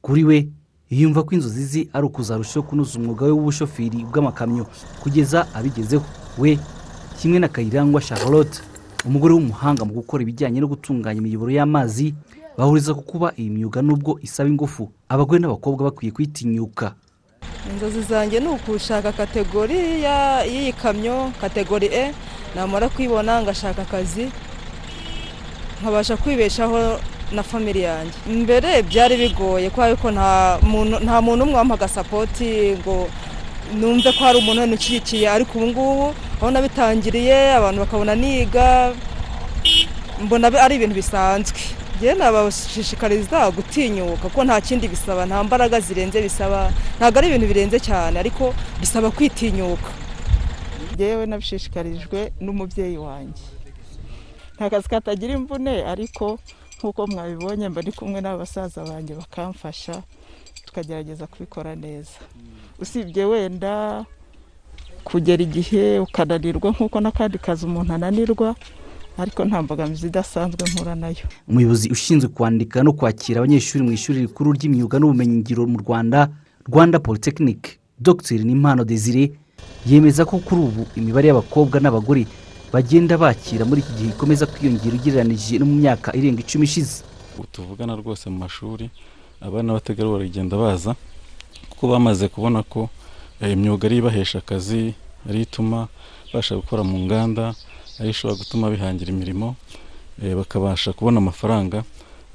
Kuri we yumva ko inzozi ze ari ukuzarushaho kunoza umwuga we w'ubushoferi bw'amakamyo kugeza abigezeho. We kimwe na kayirangwa charlotte umugore w'umuhanga mu gukora ibijyanye no gutunganya imiyoboro y'amazi bahuriza ku kuba iyi myuga nubwo isaba ingufu. Abagore n'abakobwa bakwiye kuyitinyuka inzozi zanjye ni ukushaka kategori y'iyi kamyo kategori e namara kuyibona ngashaka akazi nkabasha kwibeshaho na famili yanjye. Mbere byari bigoye kubera ko nta muntu umwe wampaga sapoti ngo numve ko hari umuntu wenda ushyigikiye ariko ubu ngubu aho nabitangiriye abantu bakabona niga mbona ari ibintu bisanzwe. Njyewe nabashishikariza gutinyuka kuko nta kindi bisaba nta mbaraga zirenze bisaba. Ntabwo ari ibintu birenze cyane ariko bisaba kwitinyuka. Yewe nabishishikarijwe n'umubyeyi wanjye. Nta kazi katagira imvune ariko nk'uko mwabibonye mba ndi kumwe n'abasaza banjye bakamfasha tukagerageza kubikora neza. Usibye wenda kugera igihe ukananirwa nk'uko n'akandi kazi umuntu ananirwa ariko nta mbogamizi idasanzwe mpura na yo. Umuyobozi ushinzwe kwandika no kwakira abanyeshuri mu ishuri rikuru ry'imyuga n'ubumenyingiro mu rwanda rwanda polytechnic dr nimpano desire yemeza ko kuri ubu imibare y'abakobwa n'abagore bagenda bakira muri iki gihe ikomeza kwiyongera ugereranije no mu myaka irenga icumi ishize. Ubu tuvugana rwose mu mashuri abana n'abategarugori bagenda baza kuko bamaze kubona ko eh, imyuga ari ibahesha akazi ari ituma babasha gukora mu nganda ari ishobora gutuma bihangira imirimo eh, bakabasha kubona amafaranga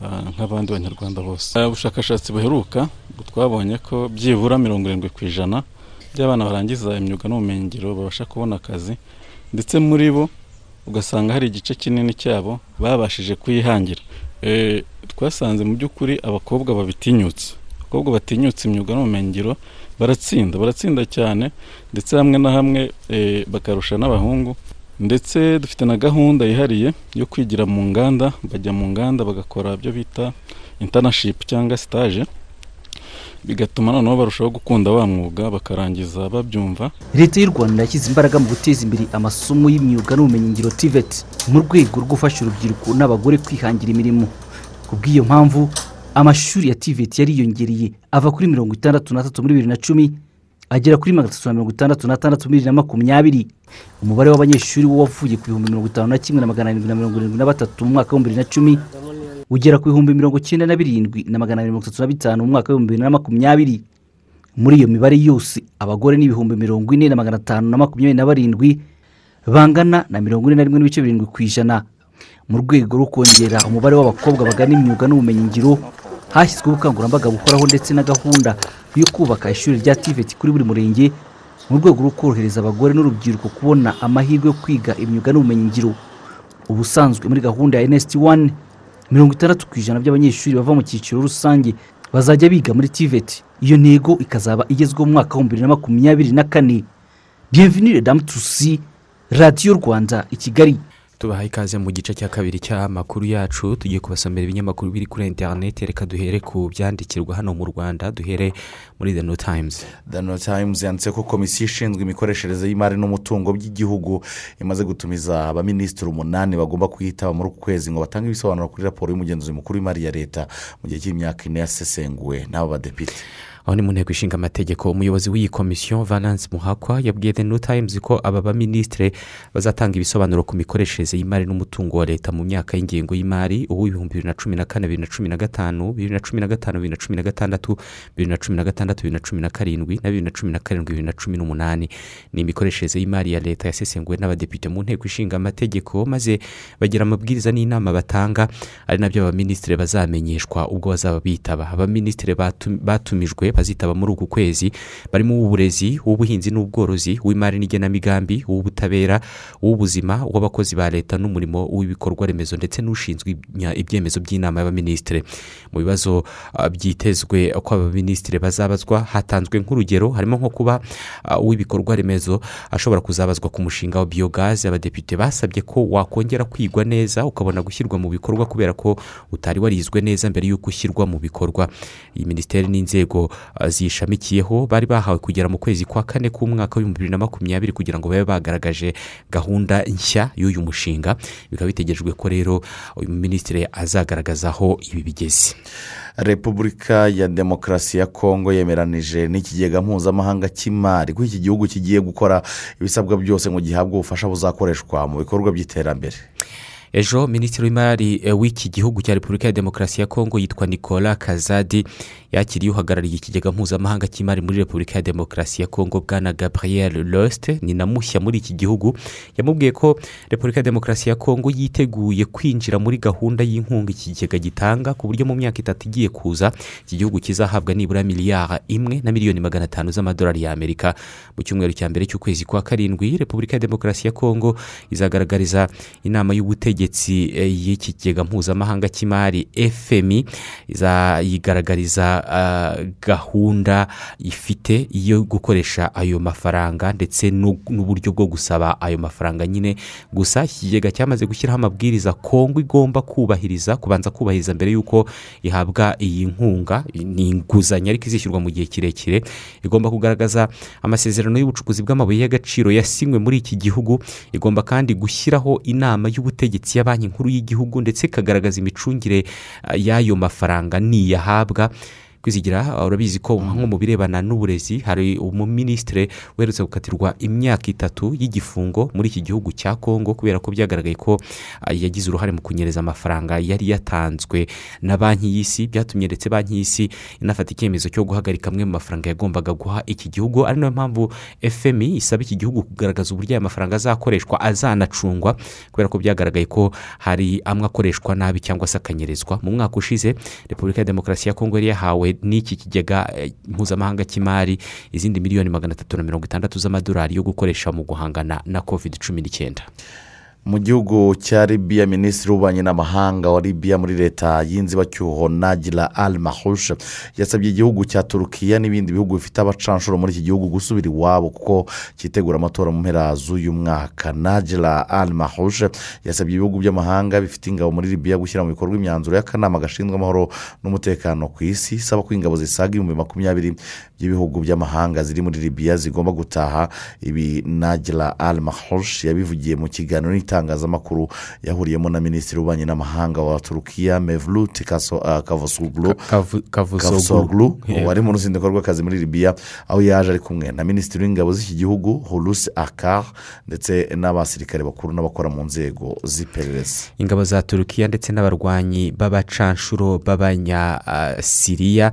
ah, nk'abandi banyarwanda bose. Ah, ubushakashatsi buheruka twabonye ko byibura mirongo irindwi ku ijana by'abana barangiza imyuga n'ubumenyingiro babasha kubona akazi ndetse muri bo ugasanga hari igice kinini cyabo babashije kuyihangira Eh, twasanze mu by'ukuri abakobwa babitinyutse. Abakobwa batinyutse imyuga n'ubumenyingiro baratsinda baratsinda cyane ndetse hamwe na hamwe eh, bakarusha n'abahungu ndetse dufite na gahunda yihariye yo kwigira mu nganda bajya mu nganda bagakora ibyo bita intanashipu cyangwa sitaje bigatuma noneho barushaho gukunda wa mwuga bakarangiza babyumva. Leta y'u rwanda yashyize imbaraga mu guteza imbere amasomo y'imyuga n'ubumenyingiro tivet mu rwego rwo gufasha urubyiruko n'abagore kwihangira imirimo. Ku bw'iyo mpamvu amashuri ya tivet yariyongereye ava kuri mirongo itandatu n'atatu muri bibiri na cumi agera kuri magana atatu na mirongo itandatu n'atandatu muri bibiri na makumyabiri. Umubare w'abanyeshuri wo wavuye ku bihumbi mirongo itanu na kimwe na magana arindwi na mirongo irindwi na batatu mu mwaka w'ibihumbi bibiri na cumi ugera ku bihumbi mirongo icyenda na birindwi na magana abiri mirongo itatu na bitanu mu mwaka w'ibihumbi bibiri na makumyabiri. Muri iyo mibare yose abagore ni ibihumbi mirongo ine na magana atanu na makumyabiri na barindwi bangana na mirongo ine na rimwe n'ibice birindwi ku ijana. Mu rwego rwo kongera umubare w'abakobwa bagana imyuga n'ubumenyingiro hashyizweho ubukangurambaga buhoraho ndetse na gahunda yo kubaka ishuri rya tiveti kuri buri murenge mu rwego rwo korohereza abagore n'urubyiruko kubona amahirwe yo kwiga imyuga n'ubumenyingiro. Ubusanzwe muri gahunda ya nsd wani mirongo itandatu ku ijana by'abanyeshuri bava mu cyiciro rusange bazajya biga muri tiveti iyo ntego ikazaba igezweho mu mwaka w'ibihumbi bibiri na makumyabiri na kane. Bienvenue damu tusi radiyo rwanda i kigali. Tubahaye ikaze mu gice cya kabiri cy'amakuru yacu tugiye kubasomera ibinyamakuru biri kuri interineti reka duhere ku byandikirwa hano mu rwanda duhere muri the new times. The New Times yanditse ko komisiyo ishinzwe imikoreshereze y'imari n'umutungo by'igihugu imaze gutumiza abaminisitiri umunani bagomba kuyitaba muri uku kwezi ngo batange ibisobanuro kuri raporo y'umugenzuzi mukuru w'imari ya leta mu gihe cy'imyaka ine yasesenguwe n'abo badepite. Aho ni mu nteko ishinga amategeko umuyobozi w'iyi komisiyo valence muhakwa yabwiye the new times ko aba baminisitiri bazatanga ibisobanuro ku mikoreshereze y'imari n'umutungo wa leta mu myaka y'ingengo y'imari uw'ibihumbi bibiri na cumi na kane bibiri na cumi na gatanu bibiri na cumi na gatanu bibiri na cumi na gatandatu bibiri na cumi na gatandatu bibiri na cumi na karindwi na bibiri na cumi na karindwi bibiri na cumi n'umunani. Ni imikoreshereze y'imari ya leta yasesenguwe n'abadepite mu nteko ishinga amategeko maze bagira amabwiriza n'inama batanga. Ari na byo abaminisitiri bazamenyeshwa ubwo bazaba bitaba. Abaminisitiri batu- batumijwe bazitaba muri uku kwezi barimo uw'uburezi uw'ubuhinzi n'ubworozi uw'imari n'igenamigambi uw'ubutabera uw'ubuzima uw'abakozi ba leta n'umurimo w'ibikorwa remezo ndetse n'ushinzwe ibyemezo by'inama y'abaminisitiri. Mu bibazo ah, byitezwe ko abaminisitiri bazabazwa hatanzwe nk'urugero harimo nko kuba ah, uw'ibikorwa remezo ashobora kuzabazwa ku mushinga wa biyogazi abadepite basabye ko wakongera kwigwa neza ukabona gushyirwa mu bikorwa kubera ko utari warizwe neza mbere y'uko ushyirwa mu bikorwa. Iyi minisiteri n'inzego ziyishamikiyeho bari bahawe kugera mu kwezi kwa kane k'umwaka w'ibihumbi bibiri na makumyabiri kugira ngo babe bagaragaje gahunda nshya y'uyu mushinga. Bikaba bitegerejwe ko rero uyu minisitiri azagaragaza aho ibi bigeze repubulika ya demokarasi ya kongo yemeranije n'ikigega mpuzamahanga cy'imari ko iki gihugu kigiye gukora ibisabwa byose ngo gihabwe ubufasha buzakoreshwa mu bikorwa by'iterambere. Ejo minisitiri w'imari eh, w'iki gihugu cya repubulika ya demokarasi ya kongo yitwa nicola kazadi yakiriye uhagarariye ikigega mpuzamahanga cy'imari muri repubulika ya demokarasi ya kongo bwana gabriel loste ni na mushya muri iki gihugu yamubwiye ko repubulika ya demokarasi ya kongo yiteguye kwinjira muri gahunda y'inkunga iki kigega gitanga ku buryo mu myaka itatu igiye kuza iki gihugu kizahabwa nibura miliyari imwe na miliyoni magana atanu z'amadolari y'amerika mu cyumweru cya mbere cy'ukwezi kwa karindwi repubulika ya demokarasi ya kongo izagaragariza inama y'ubutegetsi eh, y'iki kigega mpuzamahanga cy'imari fmi izayigaragariza gahunda ifite yo gukoresha ayo mafaranga ndetse n'u- n'uburyo bwo gusaba ayo mafaranga nyine. Gusa iki kigega cyamaze gushyiraho amabwiriza kongo igomba kubahiriza kubanza kubahiriza mbere y'uko ihabwa iyi nkunga ni inguzanyo ariko izishyurwa mu gihe kirekire. Igomba kugaragaza amasezerano y'ubucukuzi bw'amabuye y'agaciro yasinywe muri iki gihugu. Igomba kandi gushyiraho inama y'ubutegetsi ya banki nkuru y'igihugu ndetse ikagaragaza imicungire y'ayo mafaranga niyahabwa. Kwizigira urabizi ko nko mu birebana n'uburezi hari umuminisitiri uherutse gukatirwa imyaka itatu y'igifungo muri iki gihugu cya kongo kubera ko byagaragaye ko ah, yagize uruhare mu kunyereza amafaranga yari yatanzwe na banki y'isi. Byatumye ndetse banki y'isi inafata icyemezo cyo guhagarika amwe mu mafaranga yagombaga guha iki gihugu. Ari na yo mpamvu fmi isaba iki gihugu kugaragaza uburyo aya mafaranga azakoreshwa azanacungwa kubera ko byagaragaye ko hari amwe akoreshwa nabi cyangwa se akanyerezwa. Mu mwaka ushize repubulika ya demokarasi ya kongo yari yahawe n'iki kigega eh, mpuzamahanga cy'imari izindi miliyoni magana atatu na mirongo itandatu z'amadolari yo gukoresha mu guhangana na covid cumi n'icyenda. Mu gihugu cya libiya minisitiri w'ububanyi n'amahanga wa libiya muri leta y'inzibacyuho nagira al mahush yasabye igihugu cya turukiya n'ibindi bihugu bifite abacanshuro muri iki gihugu gusubira iwabo kuko cyitegura amatora mu mpera z'uyu mwaka. Nagira al mahush yasabye ibihugu by'amahanga bifite ingabo muri libiya gushyira mu bikorwa imyanzuro y'akanama gashinzwe amahoro n'umutekano ku isi isaba ko ingabo zisaga ibihumbi makumyabiri by'ibihugu by'amahanga ziri muri libiya zigomba gutaha. Ibi nagira al mahush yabivugiye mu kiganiro n'itangazamakuru yahuriyemo na minisitiri w'ububanyi n'amahanga wa turukiya mevlut ah, kavusoglu wari mu ruzinduko rw'akazi muri libiya aho yaje ari kumwe na minisitiri w'ingabo z'iki gihugu hurusi akar ndetse n'abasirikare bakuru n'abakora mu nzego z'iperereza. Ingabo za turukiya ndetse n'abarwanyi b'abacanshuro b'abanyasiriya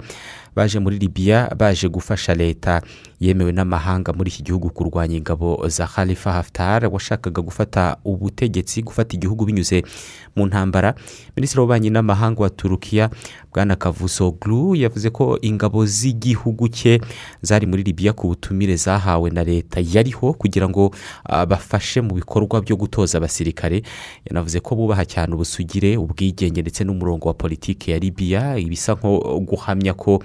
baje muri libiya baje gufasha leta. Yemewe n'amahanga muri iki gihugu kurwanya ingabo za khalifa haftar washakaga gufata ubutegetsi gufata igihugu binyuze mu ntambara. Minisitiri w'ububanyi n'amahanga wa turukiya bwana kavusoglu yavuze ko ingabo z'igihugu cye zari muri libiya ku butumire zahawe na leta yariho kugira ngo ah, bafashe mu bikorwa byo gutoza abasirikare. Yanavuze ko bubaha cyane ubusugire ubwigenge ndetse n'umurongo wa politiki ya libiya ibisa nko guhamya ko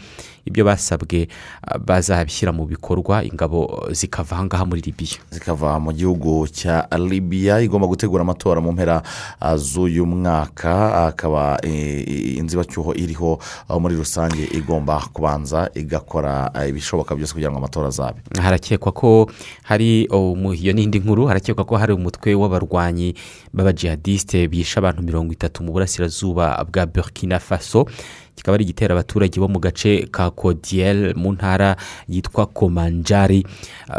ibyo basabwe ah, bazabishyira mu bikorwa ingabo zikava aha ngaha muri libiya zikava mu gihugu cya libiya igomba gutegura amatora mu mpera ah, z'uyu mwaka akaba eh, inzibacyuho iriho muri rusange igomba kubanza igakora ah, ibishoboka byose kugira ngo amatora azabe. Harakekwa ko hari iyo ni indi nkuru harakekwa ko hari umutwe w'abarwanyi b'abajihadisite bishe abantu mirongo itatu mu burasirazuba bwa burkina faso. Kikaba ari igitera abaturage bo mu gace ka kodiyel mu ntara yitwa komanjari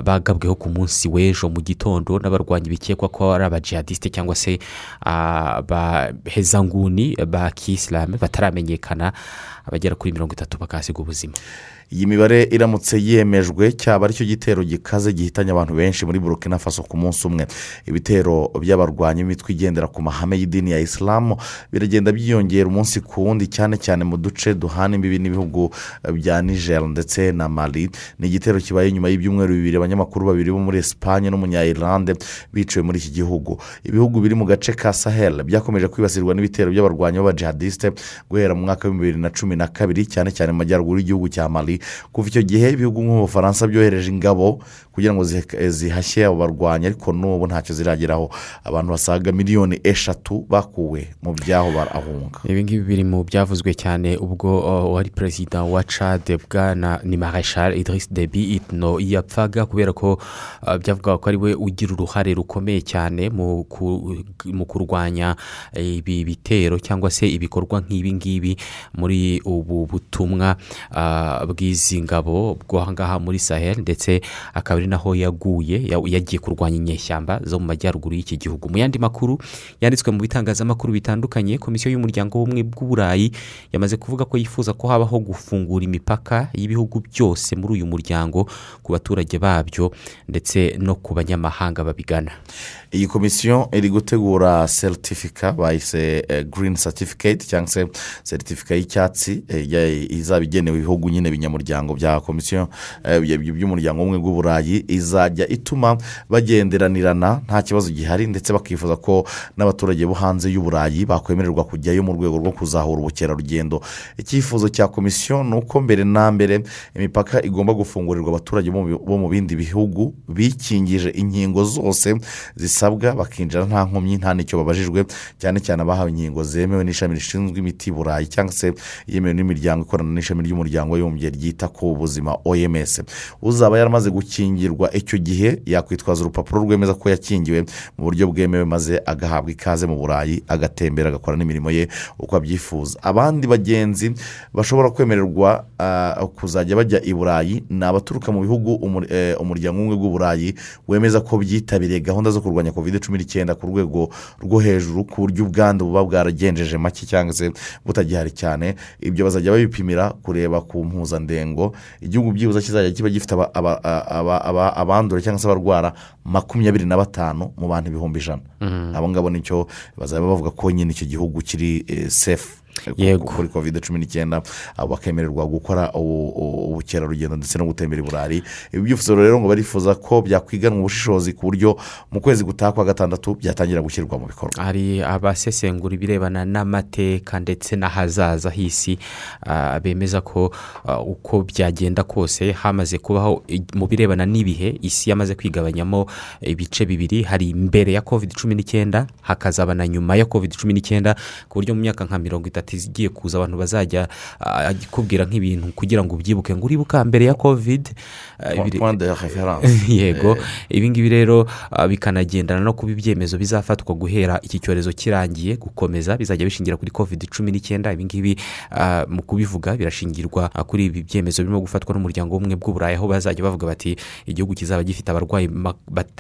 bagabweho ku munsi w'ejo mu gitondo n'abarwanyi bikekwa ko ari abajihadisite cyangwa se abahezanguni ba kisilamu bataramenyekana. Abagera kuri mirongo itatu bakahasiga ubuzima. Iyi mibare iramutse yemejwe cyaba ari cyo gitero gikaze gihitanye abantu benshi muri burkina faso ku munsi umwe. Ibitero by'abarwanyi b'imitwe igendera ku mahame y'idini ya isilamu biragenda byiyongera umunsi ku wundi cyane cyane mu duce duhana imbibi n'ibihugu bya niger ndetse na mali. Ni igitero kibaye nyuma y'ibyumweru bibiri abanyamakuru babiri bo muri esipanye n'umunyayirlande biciwe muri iki gihugu. Ibihugu biri mu gace ka sahel byakomeje kwibasirwa n'ibitero by'abarwanyi b'abajihadisite guhera mu mwaka w'ibihumbi bibiri na cumi na kabiri cyane cyane mu majyaruguru y'igihugu cya mali. Kuva icyo gihe ibihugu nk'ubufaransa byohereje ingabo kugira ngo zihashye abo barwanyi ariko n'ubu ntacyo zirageraho. Abantu basaga miliyoni eshatu bakuwe mu byaho barahunga. Ibi ngibi biri mu byavuzwe cyane ubwo wari perezida wa cade bwana ni mareshal idris debi itno. Yapfaga kubera ko byavugaga ko ari we ugira uruhare rukomeye cyane mu ku- mu kurwanya eh, ibi bitero cyangwa se ibikorwa nk'ibi ngibi muri ubu butumwa bw'izi ngabo bwo aha ngaha muri sahel ndetse akaba ari naho yaguye ya- yagiye kurwanya inyeshyamba zo mu majyaruguru y'iki gihugu. Mu yandi makuru yanditswe mu bitangazamakuru bitandukanye komisiyo y'umuryango w'ubumwe bw'uburayi yamaze kuvuga ko yifuza ko habaho gufungura imipaka y'ibihugu byose muri uyu muryango ku baturage babyo ndetse no ku banyamahanga babigana. Iyi komisiyo iri gutegura seritifika bayise girini satifiketi cyangwa se seritifika y'icyatsi eh, izaba igenewe ibihugu nyine binyamuryango bya komisiyo eh, by- by- by'umuryango w'ubumwe bw'uburayi izajya ituma bagenderanirana nta kibazo gihari ndetse bakifuza ko n'abaturage bo hanze y'uburayi bakwemererwa kujyayo mu rwego rwo kuzahura ubukerarugendo. Icyifuzo cya komisiyo ni uko mbere na mbere imipaka igomba gufungurirwa abaturage bo mu- bindi bihugu bikingije inkingo zose zisabwa bakinjira nta nkomyi nta n'icyo babajijwe cyane cyane abahawe inkingo zemewe n'ishami rishinzwe imiti burayi cyangwa se yemewe n'imiryango ikorana n'ishami ry'umuryango w'abibumbye ryita ku buzima oms uzaba yaramaze gukingirwa icyo gihe yakwitwaza urupapuro rwemeza ko yakingiwe mu buryo bwemewe maze agahabwa ikaze mu burayi agatembera agakora n'imirimo ye uko abyifuza. Abandi bagenzi bashobora kwemererwa ah, kuzajya bajya i burayi. Ni abaturuka mu bihugu eh, umuryango umwe bw'uburayi wemeza ko byitabiriye gahunda zo kurwanya covid cumi n'icyenda ku rwego rwo hejuru ku buryo ubwandu buba bwaragenjeje make cyangwa se butagihari cyane. Ibyo bazajya babipimira kureba ku mpuzandengo. Igihugu byibuze kizajya kiba gifite aba- aba- aba- aba- abandura cyangwa se abarwara makumyabiri na batanu mu bantu ibihumbi ijana Mhm. abo ngabo ni cyo bazaba bavuga ko nyine icyo gihugu kiri eh, sefu. Kuri covid cumi n'icyenda bakemererwa gukora ubu- ubu- ubukerarugendo ndetse no gutembera i burayi ibi byifuzo rero ngo barifuza ko byakwiganwa ubushishozi ku buryo mu kwezi gutaha kwa gatandatu byatangira gushyirwa mu bikorwa. Hari abasesengura ibirebana n'amateka ndetse n'ahazaza h'isi ah, bemeza ko ah, uko byagenda kose hamaze kubaho mu birebana n'ibihe isi yamaze kwigabanyamo ibice bibiri. Hari mbere ya covid cumi n'icyenda hakazaba na nyuma ya covid cumi n'icyenda ku buryo mu myaka nka mirongo itatu igiye kuza abantu bazajya ah, kubwira nk'ibintu kugira ngo ubyibuke. Ngo uribuka mbere ya covid ah, yego. Eh. ibi ngibi rero ah, bikanagendana no kuba ibyemezo bizafatwa guhera iki cyorezo kirangiye gukomeza bizajya bishingira kuri covid cumi n'icyenda. Ibi ngibi ah, mu kubivuga birashingirwa ah, kuri ibi byemezo birimo gufatwa n'umuryango w'ubumwe bw'uburayi aho bazajya bavuga bati igihugu kizaba gifite abarwayi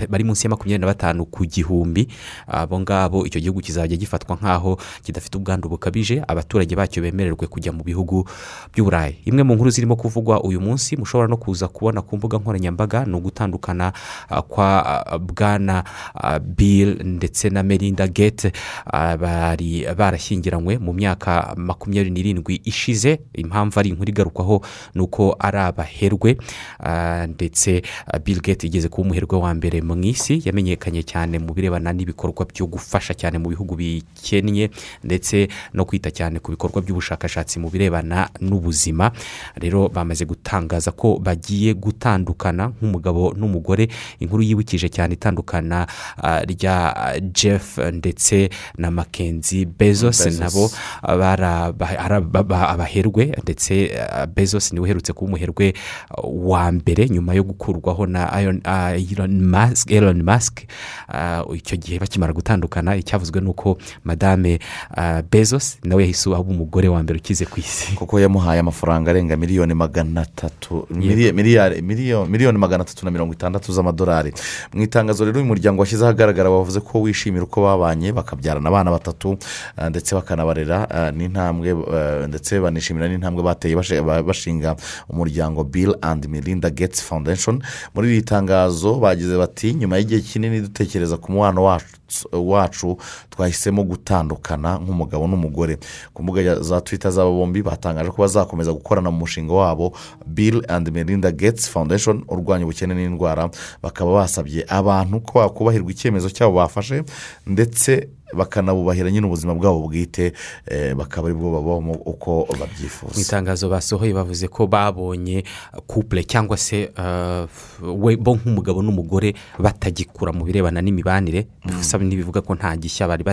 bari munsi ya makumyabiri na batanu ku gihumbi. Abo ngabo icyo gihugu kizajya gifatwa nk'aho kidafite ubwandu bukabije abaturage bacyo bemererwe kujya mu bihugu by'uburayi. Imwe mu nkuru zirimo kuvugwa uyu munsi mushobora no kuza kubona ku mbuga nkoranyambaga ni ugutandukana ah, kwa ah, bwana ah, bill ndetse na melinda gate bari barashyingiranywe mu myaka makumyabiri n'irindwi ishize. Impamvu ari inkuru igarukwaho ni uko ari abaherwe. Ah, ndetse bill gate igeze kuba umuherwe wa mbere mu isi. Yamenyekanye cyane mu birebana n'ibikorwa byo gufasha cyane mu bihugu bikennye ndetse no kwita cyane ku bikorwa by'ubushakashatsi mu birebana n'ubuzima. Rero bamaze gutangaza ko bagiye gutandukana nk'umugabo n'umugore. Inkuru yibukije cyane itandukana ah, rya jeff ndetse na makenzi bezos. Nabo ah, abaherwe ndetse ah, bezos ni we uherutse kuba umuherwe wa mbere nyuma yo gukurwaho na Elon Ah, icyo gihe bakimara gutandukana icyavuzwe ni uko madame bezos nawe yahise aba umugore wa mbere ukize ku isi. Kuko yamuhaye amafaranga arenga miliyoni magana atatu miliyoni magana atatu na mirongo itandatu z'amadolari. Mu itangazo rero uyu muryango washyize ahagaragara bavuze ko wishimira uko babanye bakabyarana abana batatu ah, ndetse bakanabarera ah, n'intambwe ah, ndetse banishimira n'intambwe bateye bashinga umuryango bill and melinda gates foundation. Muri iri tangazo bagize bati nyuma y'igihe kinini dutekereza ku mubano wacu wacu twahisemo gutandukana nk'umugabo n'umugore. Ku mbuga za twita z'aba bombi batangaje ko bazakomeza gukorana mu mushinga wabo bill and melinda gates foundation urwanya ubukene n'indwara. Bakaba basabye abantu ko bakubahirwa icyemezo cyabo bafashe ndetse bakanabubahira nyine ubuzima bwabo bwite eh, bakaba ari bwo babamo uko mu babyifuza. Itangazo basohoye bavuze ko babonye couple cyangwa se uh, we bo nk'umugabo n'umugore batagikura mu birebana n'imibanire. Gusa ntibivuga ko nta gishya bari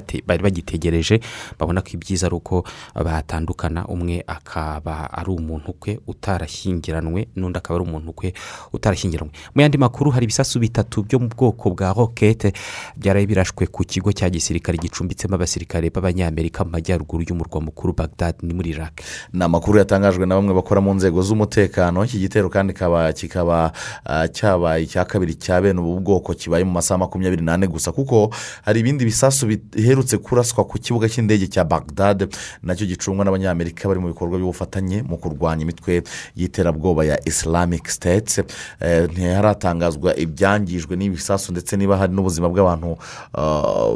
bagitegereje. Babona ko ibyiza ari uko batandukana umwe akaba ari umuntu kwe utarashyingiranwe n'undi akaba ari umuntu kwe utarashyingiranwe. Mu yandi makuru hari ibisasu bitatu byo mu bwoko bwa rokete byaraye birashwe ku kigo cya gisirikare gicumbitsemo abasirikare b'abanyamerika mu majyaruguru y'umurwa mukuru bagdad ni muri iraq. Ni amakuru yatangajwe na bamwe bakora mu nzego z'umutekano. Iki gitero kandi kaba kikaba ah, cyabaye icya kabiri cya bene ubu bwoko kibaye mu masaha makumyabiri n'ane gusa. Kuko hari ibindi bisasu biherutse kuraswa ku kibuga cy'indege cya bagdad na cyo gicungwa n'abanyamerika bari mu bikorwa by'ubufatanye mu kurwanya imitwe y'iterabwoba ya islamic state. Eh, ntiharatangazwa ibyangijwe n'ibisasu ndetse niba hari n'ubuzima bw'abantu ah,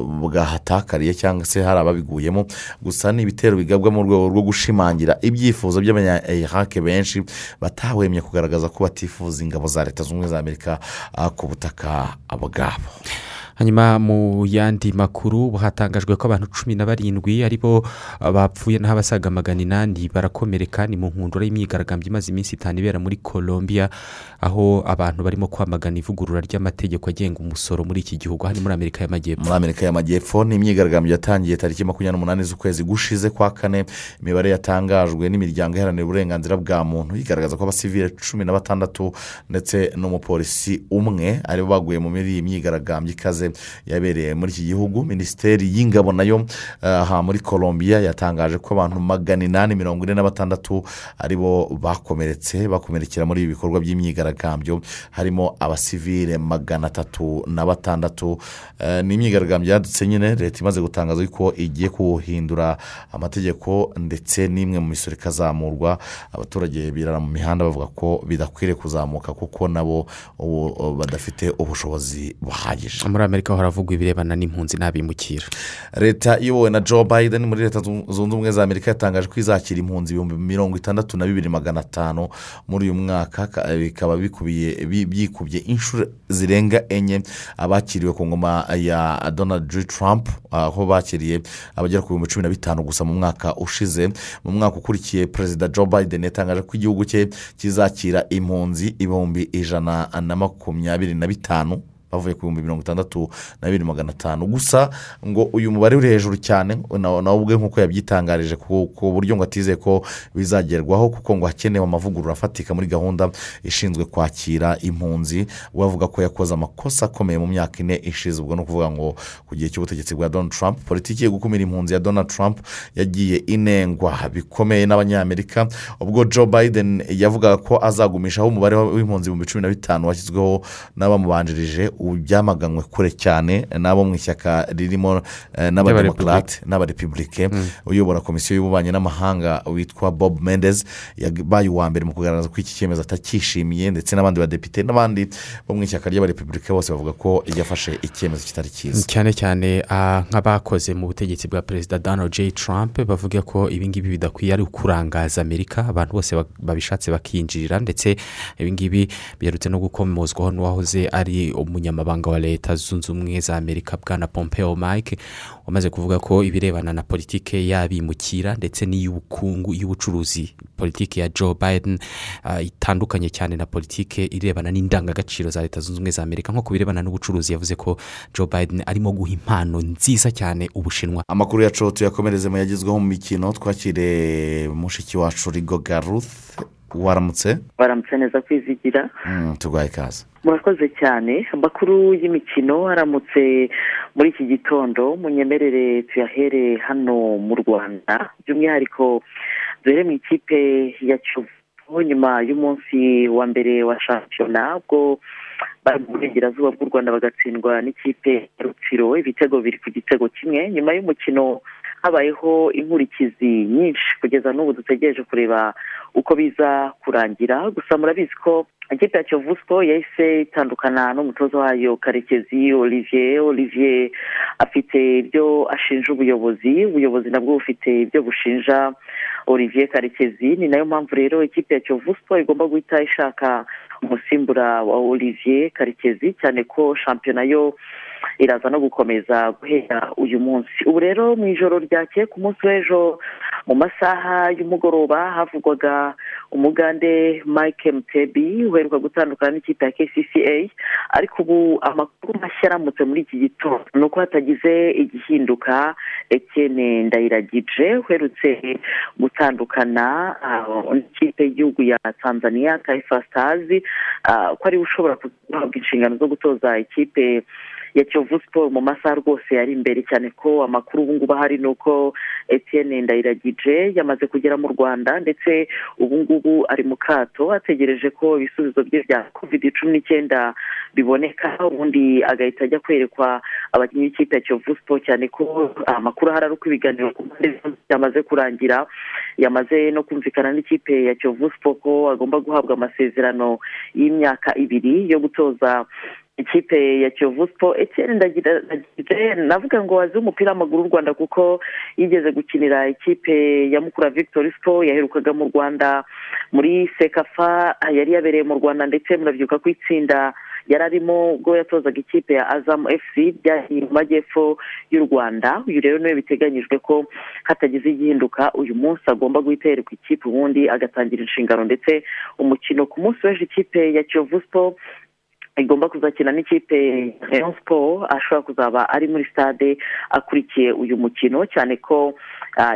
bwahatakariye cyangwa se hari ababiguyemo. Gusa ni ibitero bigabwa mu rwego rwo gushimangira ibyifuzo by'abanya-iraq benshi batahwemye kugaragaza ko batifuza ingabo za leta zunze ubumwe za amerika ah, ku butaka bwabo. Hanyuma mu yandi makuru hatangajwe ko abantu cumi na barindwi ari bo bapfuye naho abasaga magana inani barakomereka ni mu nkundura y'imyigaragambyo imaze iminsi itanu ibera muri colombia aho abantu barimo kwamagana ivugurura ry'amategeko agenga umusoro muri iki gihugu. Hano muri amerika y'amajyepfo. Muri amerika y'amajyepfo ni imyigaragambyo yatangiye tariki makumyabiri n'umunani z'ukwezi gushize kwa kane. Imibare yatangajwe n'imiryango iharanira uburenganzira bwa muntu igaragaza ko abasivile cumi na batandatu ndetse n'umupolisi umwe ari bo baguye muri iyi myigaragambyo ikaze. Yabereye muri iki gihugu minisiteri y'ingabo na yo aha muri colombia yatangaje ko abantu magana inani mirongo ine na batandatu ari bo bakomeretse bakomerekera muri ibi bikorwa by'imyigaragambyo. Harimo abasivile magana atatu na batandatu. Ni imyigaragambyo yadutse nyine leta imaze gutangaza ko igiye kuhindura amategeko ndetse n'imwe mu misoro ikazamurwa abaturage birara mu mihanda bavuga ko bidakwiriye kuzamuka kuko nabo badafite ubushobozi buhagije. Amerika haravugwa ibirebana n'impunzi n'abimukira. Leta iyobowe na joe biden muri leta zunze ubumwe za amerika yatangaje ko izakira impunzi ibihumbi mirongo itandatu na bibiri magana atanu muri uyu mwaka bikaba bikubiye byikubye inshuro zirenga enye abakiriwe ku ngoma ya donald j. Trump aho bakiriye abagera ku bihumbi cumi na bitanu gusa mu mwaka ushize. Mu mwaka ukurikiye perezida joe biden yatangaje ko igihugu cye kizakira impunzi ibihumbi ijana na makumyabiri na bitanu. Bavuye ku bihumbi mirongo itandatu na bibiri magana atanu. Gusa ngo uyu mubare uri hejuru cyane nawe ubwe nk'uko yabyitangarije ku buryo ngo atizeye ko bizagerwaho kuko ngo hakenewe amavugurura afatika muri gahunda ishinzwe kwakira impunzi. We avuga ko yakoze amakosa akomeye mu myaka ine ishize ubwo ni ukuvuga ngo ku gihe cy'ubutegetsi bwa donald trump politiki yo gukumira impunzi ya donald trump yagiye inengwa. Bikomeye n'abanyamerika. Ubwo joe biden yavugaga ko azagumishaho umubare w'impunzi ibihumbi cumi na bitanu washyizweho n'abamubanjirije byamaganywe kure cyane n'abo mu ishyaka ririmo n'abademokarate n'abarepubulike uyobora komisiyo y'ububanyi n'amahanga witwa bob mendez yabaye uwa mbere mu kugaragaza ko iki cyemezo atacyishimiye ndetse n'abandi badepite n'abandi bo mu ishyaka ry'abarepubulike bose bavuga ko yafashe icyemezo kitari cyiza. Cyane cyane nk'abakoze mu butegetsi bwa perezida donald j. Trump bavuga ko ibingibi bidakwiye ari ukurangaza amerika abantu bose babishatse bakinjirira ndetse ibingibi biherutse no gukomozwaho n'uwahoze ari umunyamabanga wa leta zunze ubumwe za amerika bwana pompeo mike wamaze kuvuga ko ibirebana na politiki y'abimukira ndetse n'iy'ubukungu y'ubucuruzi politiki ya joe biden itandukanye cyane na politiki irebana n'indangagaciro za leta zunze ubumwe za amerika. Nko ku birebana n'ubucuruzi yavuze ko joe biden arimo guha impano nziza cyane ubushinwa. Amakuru yacu tuyakomereze mu yagezweho mu mikino. Twakire mushiki wacu rigo garuth waramutse? Waramutse neza kwizigira turwaye ikaze. Murakoze cyane. Amakuru y'imikino aramutse muri iki gitondo. Munyemerere tuyahere hano mu rwanda. By'umwihariko duhere mu ikipe ya kiyovu. Nyuma y'umunsi wa mbere wa shampiyona ubwo bari mu burengerazuba bw'u rwanda bagatsindwa n'ikipe ya rutsiro. Ibitego biri ku gitego kimwe. Nyuma y'umukino habayeho inkurikizi nyinshi kugeza n'ubu dutegereje kureba uko biza kurangira. Gusa murabizi ko ikipe ya kiyovu siporo yahise itandukana n'umutoza wayo karekezi olivier. Olivier afite ibyo ashinja ubuyobozi ubuyobozi nabwo bufite ibyo bushinja olivier karekezi. Ni na yo mpamvu rero ikipe ya kiyovu siporo igomba guhita ishaka umusimbura wa olivier karekezi cyane ko shampiyona yo iraza no gukomeza guhera uyu munsi. Ubu rero mu ijoro ryakeye ku munsi w'ejo mu masaha y'umugoroba havugwaga umugande mike mutebi uheruka gutandukana n'ikipe ya kcca ariko ubu amakuru mashya aramutse muri iki gitondo. Ni uko hatagize igihinduka ekene ndayiragije uherutse gutandukana n'ikipe y'igihugu ya tanzania taifa stars ko ari we ushobora guhabwa inshingano zo gutoza ikipe ya kiyovu siporo mu masaha rwose yari imbere cyane ko amakuru ubu ngubu ahari ni uko etienne ndayiragije yamaze kugera mu rwanda ndetse ubu ngubu ari mu kato ategereje ko ibisubizo bye bya covid cumi n'icyenda biboneka ubundi agahita ajya kwerekwa abakinnyi b'ikipe ya kiyovu siporo cyane ko amakuru ahari ari uko ibiganiro ku mpande byamaze kurangira. Yamaze no kumvikana n'ikipe ya kiyovu siporo ko agomba guhabwa amasezerano y'imyaka ibiri yo gutoza ikipe ya kiyovu siporo etienne ndagire navuga ngo wazi umupira w'amaguru w'u rwanda kuko yigeze gukinira ikipe ya mukura victoire siporo yaherukaga mu rwanda muri sekafa yari yabereye mu rwanda ndetse murabyuka ko itsinda yari arimo ubwo yatozaga ikipe ya azamu efuse byari mu majyepfo y'u rwanda. Uyu rero ni we biteganyijwe ko hatagize igihinduka uyu munsi agomba guhita yereka ikipe ubundi agatangira inshingano ndetse umukino ku munsi w'ejo ikipe ya kiyovu siporo igomba kuzakina n'ikipe ya siporo ashobora kuzaba ari muri stade akurikiye uyu mukino. Cyane ko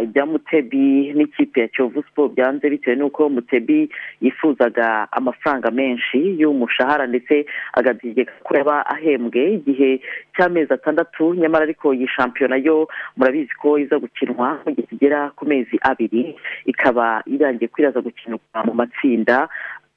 ibya mutebi n'ikipe ya kiyovu siporo byanze bitewe n'uko mutebi yifuzaga amafaranga menshi y'umushahara ndetse agategeka ko yaba ahembwe. Igihe cy'amezi atandatu nyamara ariko iyi shampiyona yo murabizi ko iza gukinwa mu gihe kigera ku mezi abiri ikaba irangiye kwiraza gukinirwa mu matsinda.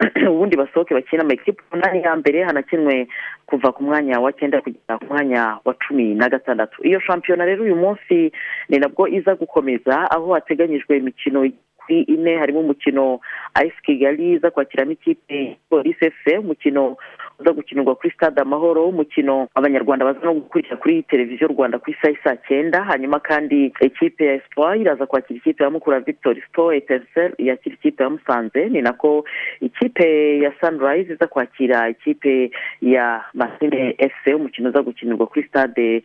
ubundi basohoke bakina amakipe umunani ya mbere hanakinwe kuva ku mwanya wa cyenda kugera ku mwanya wa cumi na gatandatu. Iyo shampiyona rero uyu munsi ni nabwo iza gukomeza aho hateganyijwe imikino kuri ine harimo umukino ayisi kigali iza kwakiramo ikipe polisi efuse umukino uza gukinirwa kuri stade amahoro umukino abanyarwanda baza no gukurikira kuri televiziyo rwanda ku isaha saa cyenda hanyuma kandi ikipe ya esipuwa iraza kwakira ikipe ya mukura victoire siporo etenseri yakira ikipe ya musanze. Ni nako ikipe ya sanirayizi iza kwakira ikipe ya masine efuse umukino uza gukinirwa kuri stade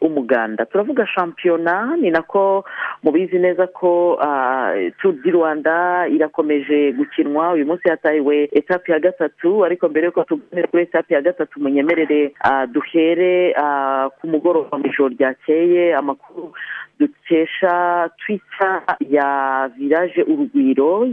umuganda. Turavuga shampiyona ni nako mubizi neza ko turu di rwanda irakomeje gukinwa. Uyu munsi hatahiwe etape ya gatatu ariko mbere y'uko kuri etape ya gatatu munyemerere. Duhere ku mugoroba mu ijoro ryakeye amakuru dukesha twita ya village urugwiro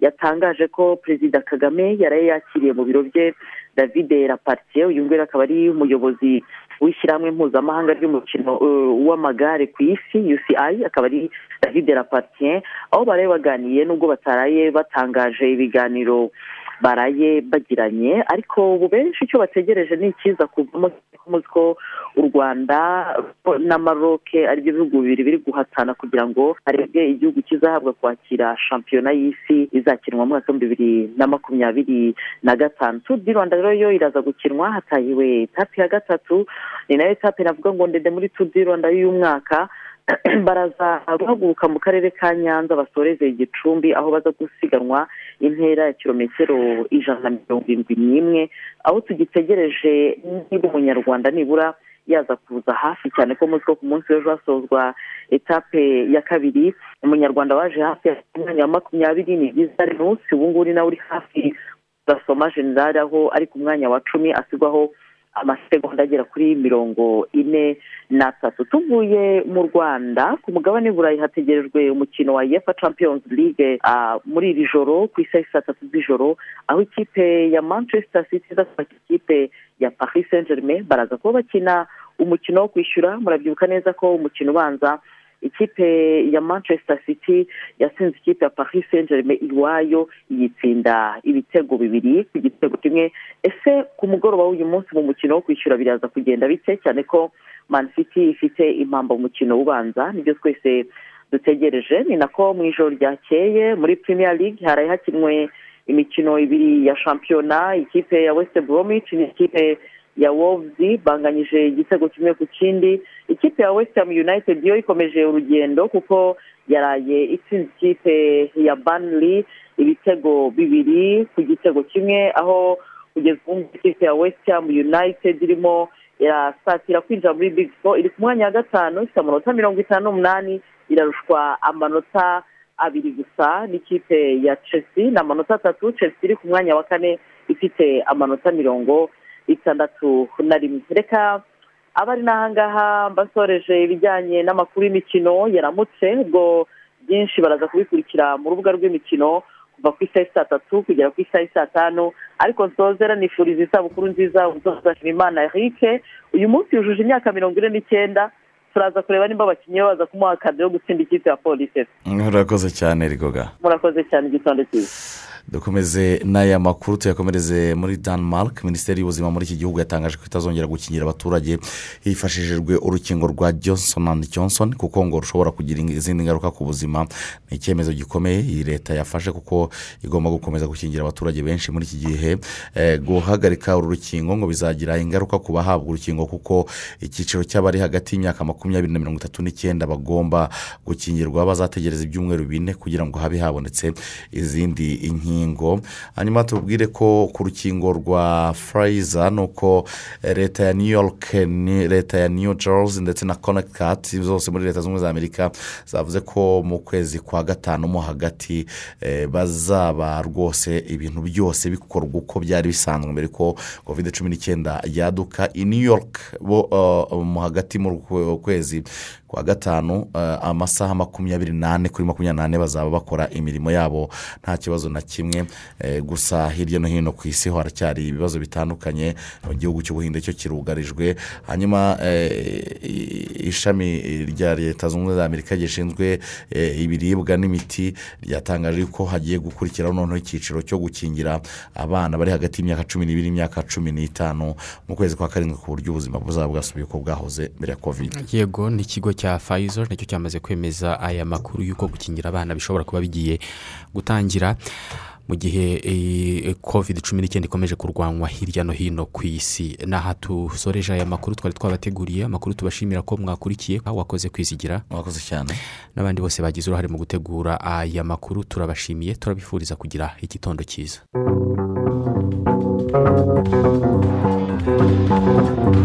yatangaje ko perezida kagame yaraye yakiriye mu biro bye david rapartiye uyu nguyu akaba ari umuyobozi w'ishyirahamwe mpuzamahanga ry'umukino w'amagare ku isi uci akaba ari david rapartiye aho baraye baganiye nubwo bataraye batangaje ibiganiro. Baraye bagiranye ariko ubu benshi icyo bategereje ni ikiza kuvamo ko u rwanda na maroke ari byo bihugu bibiri biri guhatana kugira ngo harebwe igihugu kizahabwa kwakira shampiyona y'isi izakinwa mu mwaka w'ibihumbi bibiri na makumyabiri na gatanu. Di rwanda rero yo iraza gukinwa hatahiwe etape ya gatatu ni na yo etape navuga ngo ndende muri di rwanda y'uyu mwaka baraza guhaguruka mu karere ka nyanza basoreze igicumbi aho baza gusiganwa intera ya kilometero ijana na mirongo irindwi n'imwe aho tugitegereje niba umunyarwanda nibura yaza kuza hafi cyane ko muzi ko ku munsi w'ejo hasozwa etape ya kabiri umunyarwanda waje hafi ya mwanya wa makumyabiri ni byiza ubu ngubu ni nawe uri hafi gasoma generale aho ari ku mwanya wa cumi asigwaho amasegonda agera kuri mirongo ine n'atatu. Tuvuye mu rwanda ku mugabane burayi hategerejwe umukino wa yefa champions league muri iri joro ku isaha saa tatu z'ijoro aho ikipe ya manchester city iza kwakira ikipe ya paris saint germain baraza kuba bakina umukino wo kwishyura. Murabyibuka neza ko umukino ubanza ikipe ya manchester city yatsinze ikipe ya paris saint germain iwayo yitsinda ibitego bibiri ku gitego kimwe. Ese ku mugoroba w'uyu munsi mu mukino wo kwishyura biraza kugenda bike cyane ko man city ifite impamba mu mukino ubanza ni byo twese dutegereje. Ni nako mu ijoro ryakeye muri premier league haraye hakinwe imikino ibiri ya shampiyona ikipe ya west bromwich n'ikipe ya wolves banganyije igitego kimwe ku kindi. Ikipe ya west ham united yo ikomeje urugendo kuko yaraye itsinze ikipe ya banley ibitego bibiri ku gitego kimwe aho kugeza ubu ikipe ya west ham united irimo irasatira kwinjira muri big four. Iri ku mwanya wa gatanu ifite amanota mirongo itanu n'umunani irarushwa amanota abiri gusa n'ikipe ya chelsea. Ni amanota atatu chelsea iri ku mwanya wa kane ifite amanota mirongo itandatu na rimwe. Reka abari n'ahangaha mbasoreje ibijyanye n'amakuru y'imikino yaramutse ubwo byinshi baraza kubikurikira mu rubuga rw'imikino kuva ku isaha saa tatu kugera ku isaha saa tanu. Ariko nsozera nifuriza isabukuru nziza umutoza imana eric uyu munsi yujuje imyaka mirongo ine n'icyenda turaza kureba nimba abakinnyi baza kumuha akadi yo gutsinda ikipe ya polisi murakoze cyane rigoga. Murakoze cyane igitondo cyiza dukomeze n'aya makuru tuyakomereze muri denmark. Minisiteri y'ubuzima muri iki gihugu yatangaje ko itazongera gukingira abaturage hifashishijwe urukingo rwa johnson and johnson kuko ngo rushobora kugira izindi ngaruka ku buzima. Ni icyemezo gikomeye iyi leta yafashe kuko igomba gukomeza gukingira abaturage benshi muri iki gihe. Guhagarika uru rukingo ngo bizagira ingaruka ku bahabwa urukingo kuko icyiciro cy'abari hagati y'imyaka makumyabiri na mirongo itatu n'icyenda bagomba gukingirwa bazategereza ibyumweru bine kugira ngo habe habonetse izindi nkingo hanyuma tubwire ko ku rukingo rwa furayiza ni uko eh, leta ya new york ni leta ya new jersey ndetse na connecticut zose muri leta zunze za amerika zavuze ko mu kwezi kwa gatanu mo hagati eh, bazaba rwose ibintu byose bikorwa uko byari bisanzwe mbere ko covid cumi n'icyenda yaduka. I new york bo uh, mu hagati mu kwe- kwezi. Kwa gatanu uh, amasaha makumyabiri n'ane kuri makumyabiri n'ane bazaba bakora imirimo yabo. Nta kibazo na kimwe. Eh, gusa hirya no hino ku isi haracyari ibibazo bitandukanye. Mu gihugu cy'ubuhinde cyo kirugarijwe. Hanyuma eh, ishami rya leta zunze ubumwe za amerika gishinzwe eh, ibiribwa n'imiti ryatangaje ko hagiye gukurikiraho noneho icyiciro cyo gukingira abana bari hagati y'imyaka cumi n'ibiri n'imyaka cumi n'itanu mu kwezi kwa karindwi ku buryo ubuzima buzaba bwasubiye uko bwahoze mbere ya covid. Yego ni ikigo cya fayizo na cyo cyamaze kwemeza aya makuru y'uko gukingira abana bishobora kuba bigiye gutangira mu gihe covid cumi n'icyenda ikomeje kurwanywa hirya no hino ku isi. N'aha dusoreje aya makuru twari twabateguriye amakuru tubashimira ko mwakurikiye aho wakoze kwizigira. Mwakoze cyane. N'abandi bose bagize uruhare mu gutegura aya makuru turabashimiye turabifuriza kugira igitondo cyiza. Thank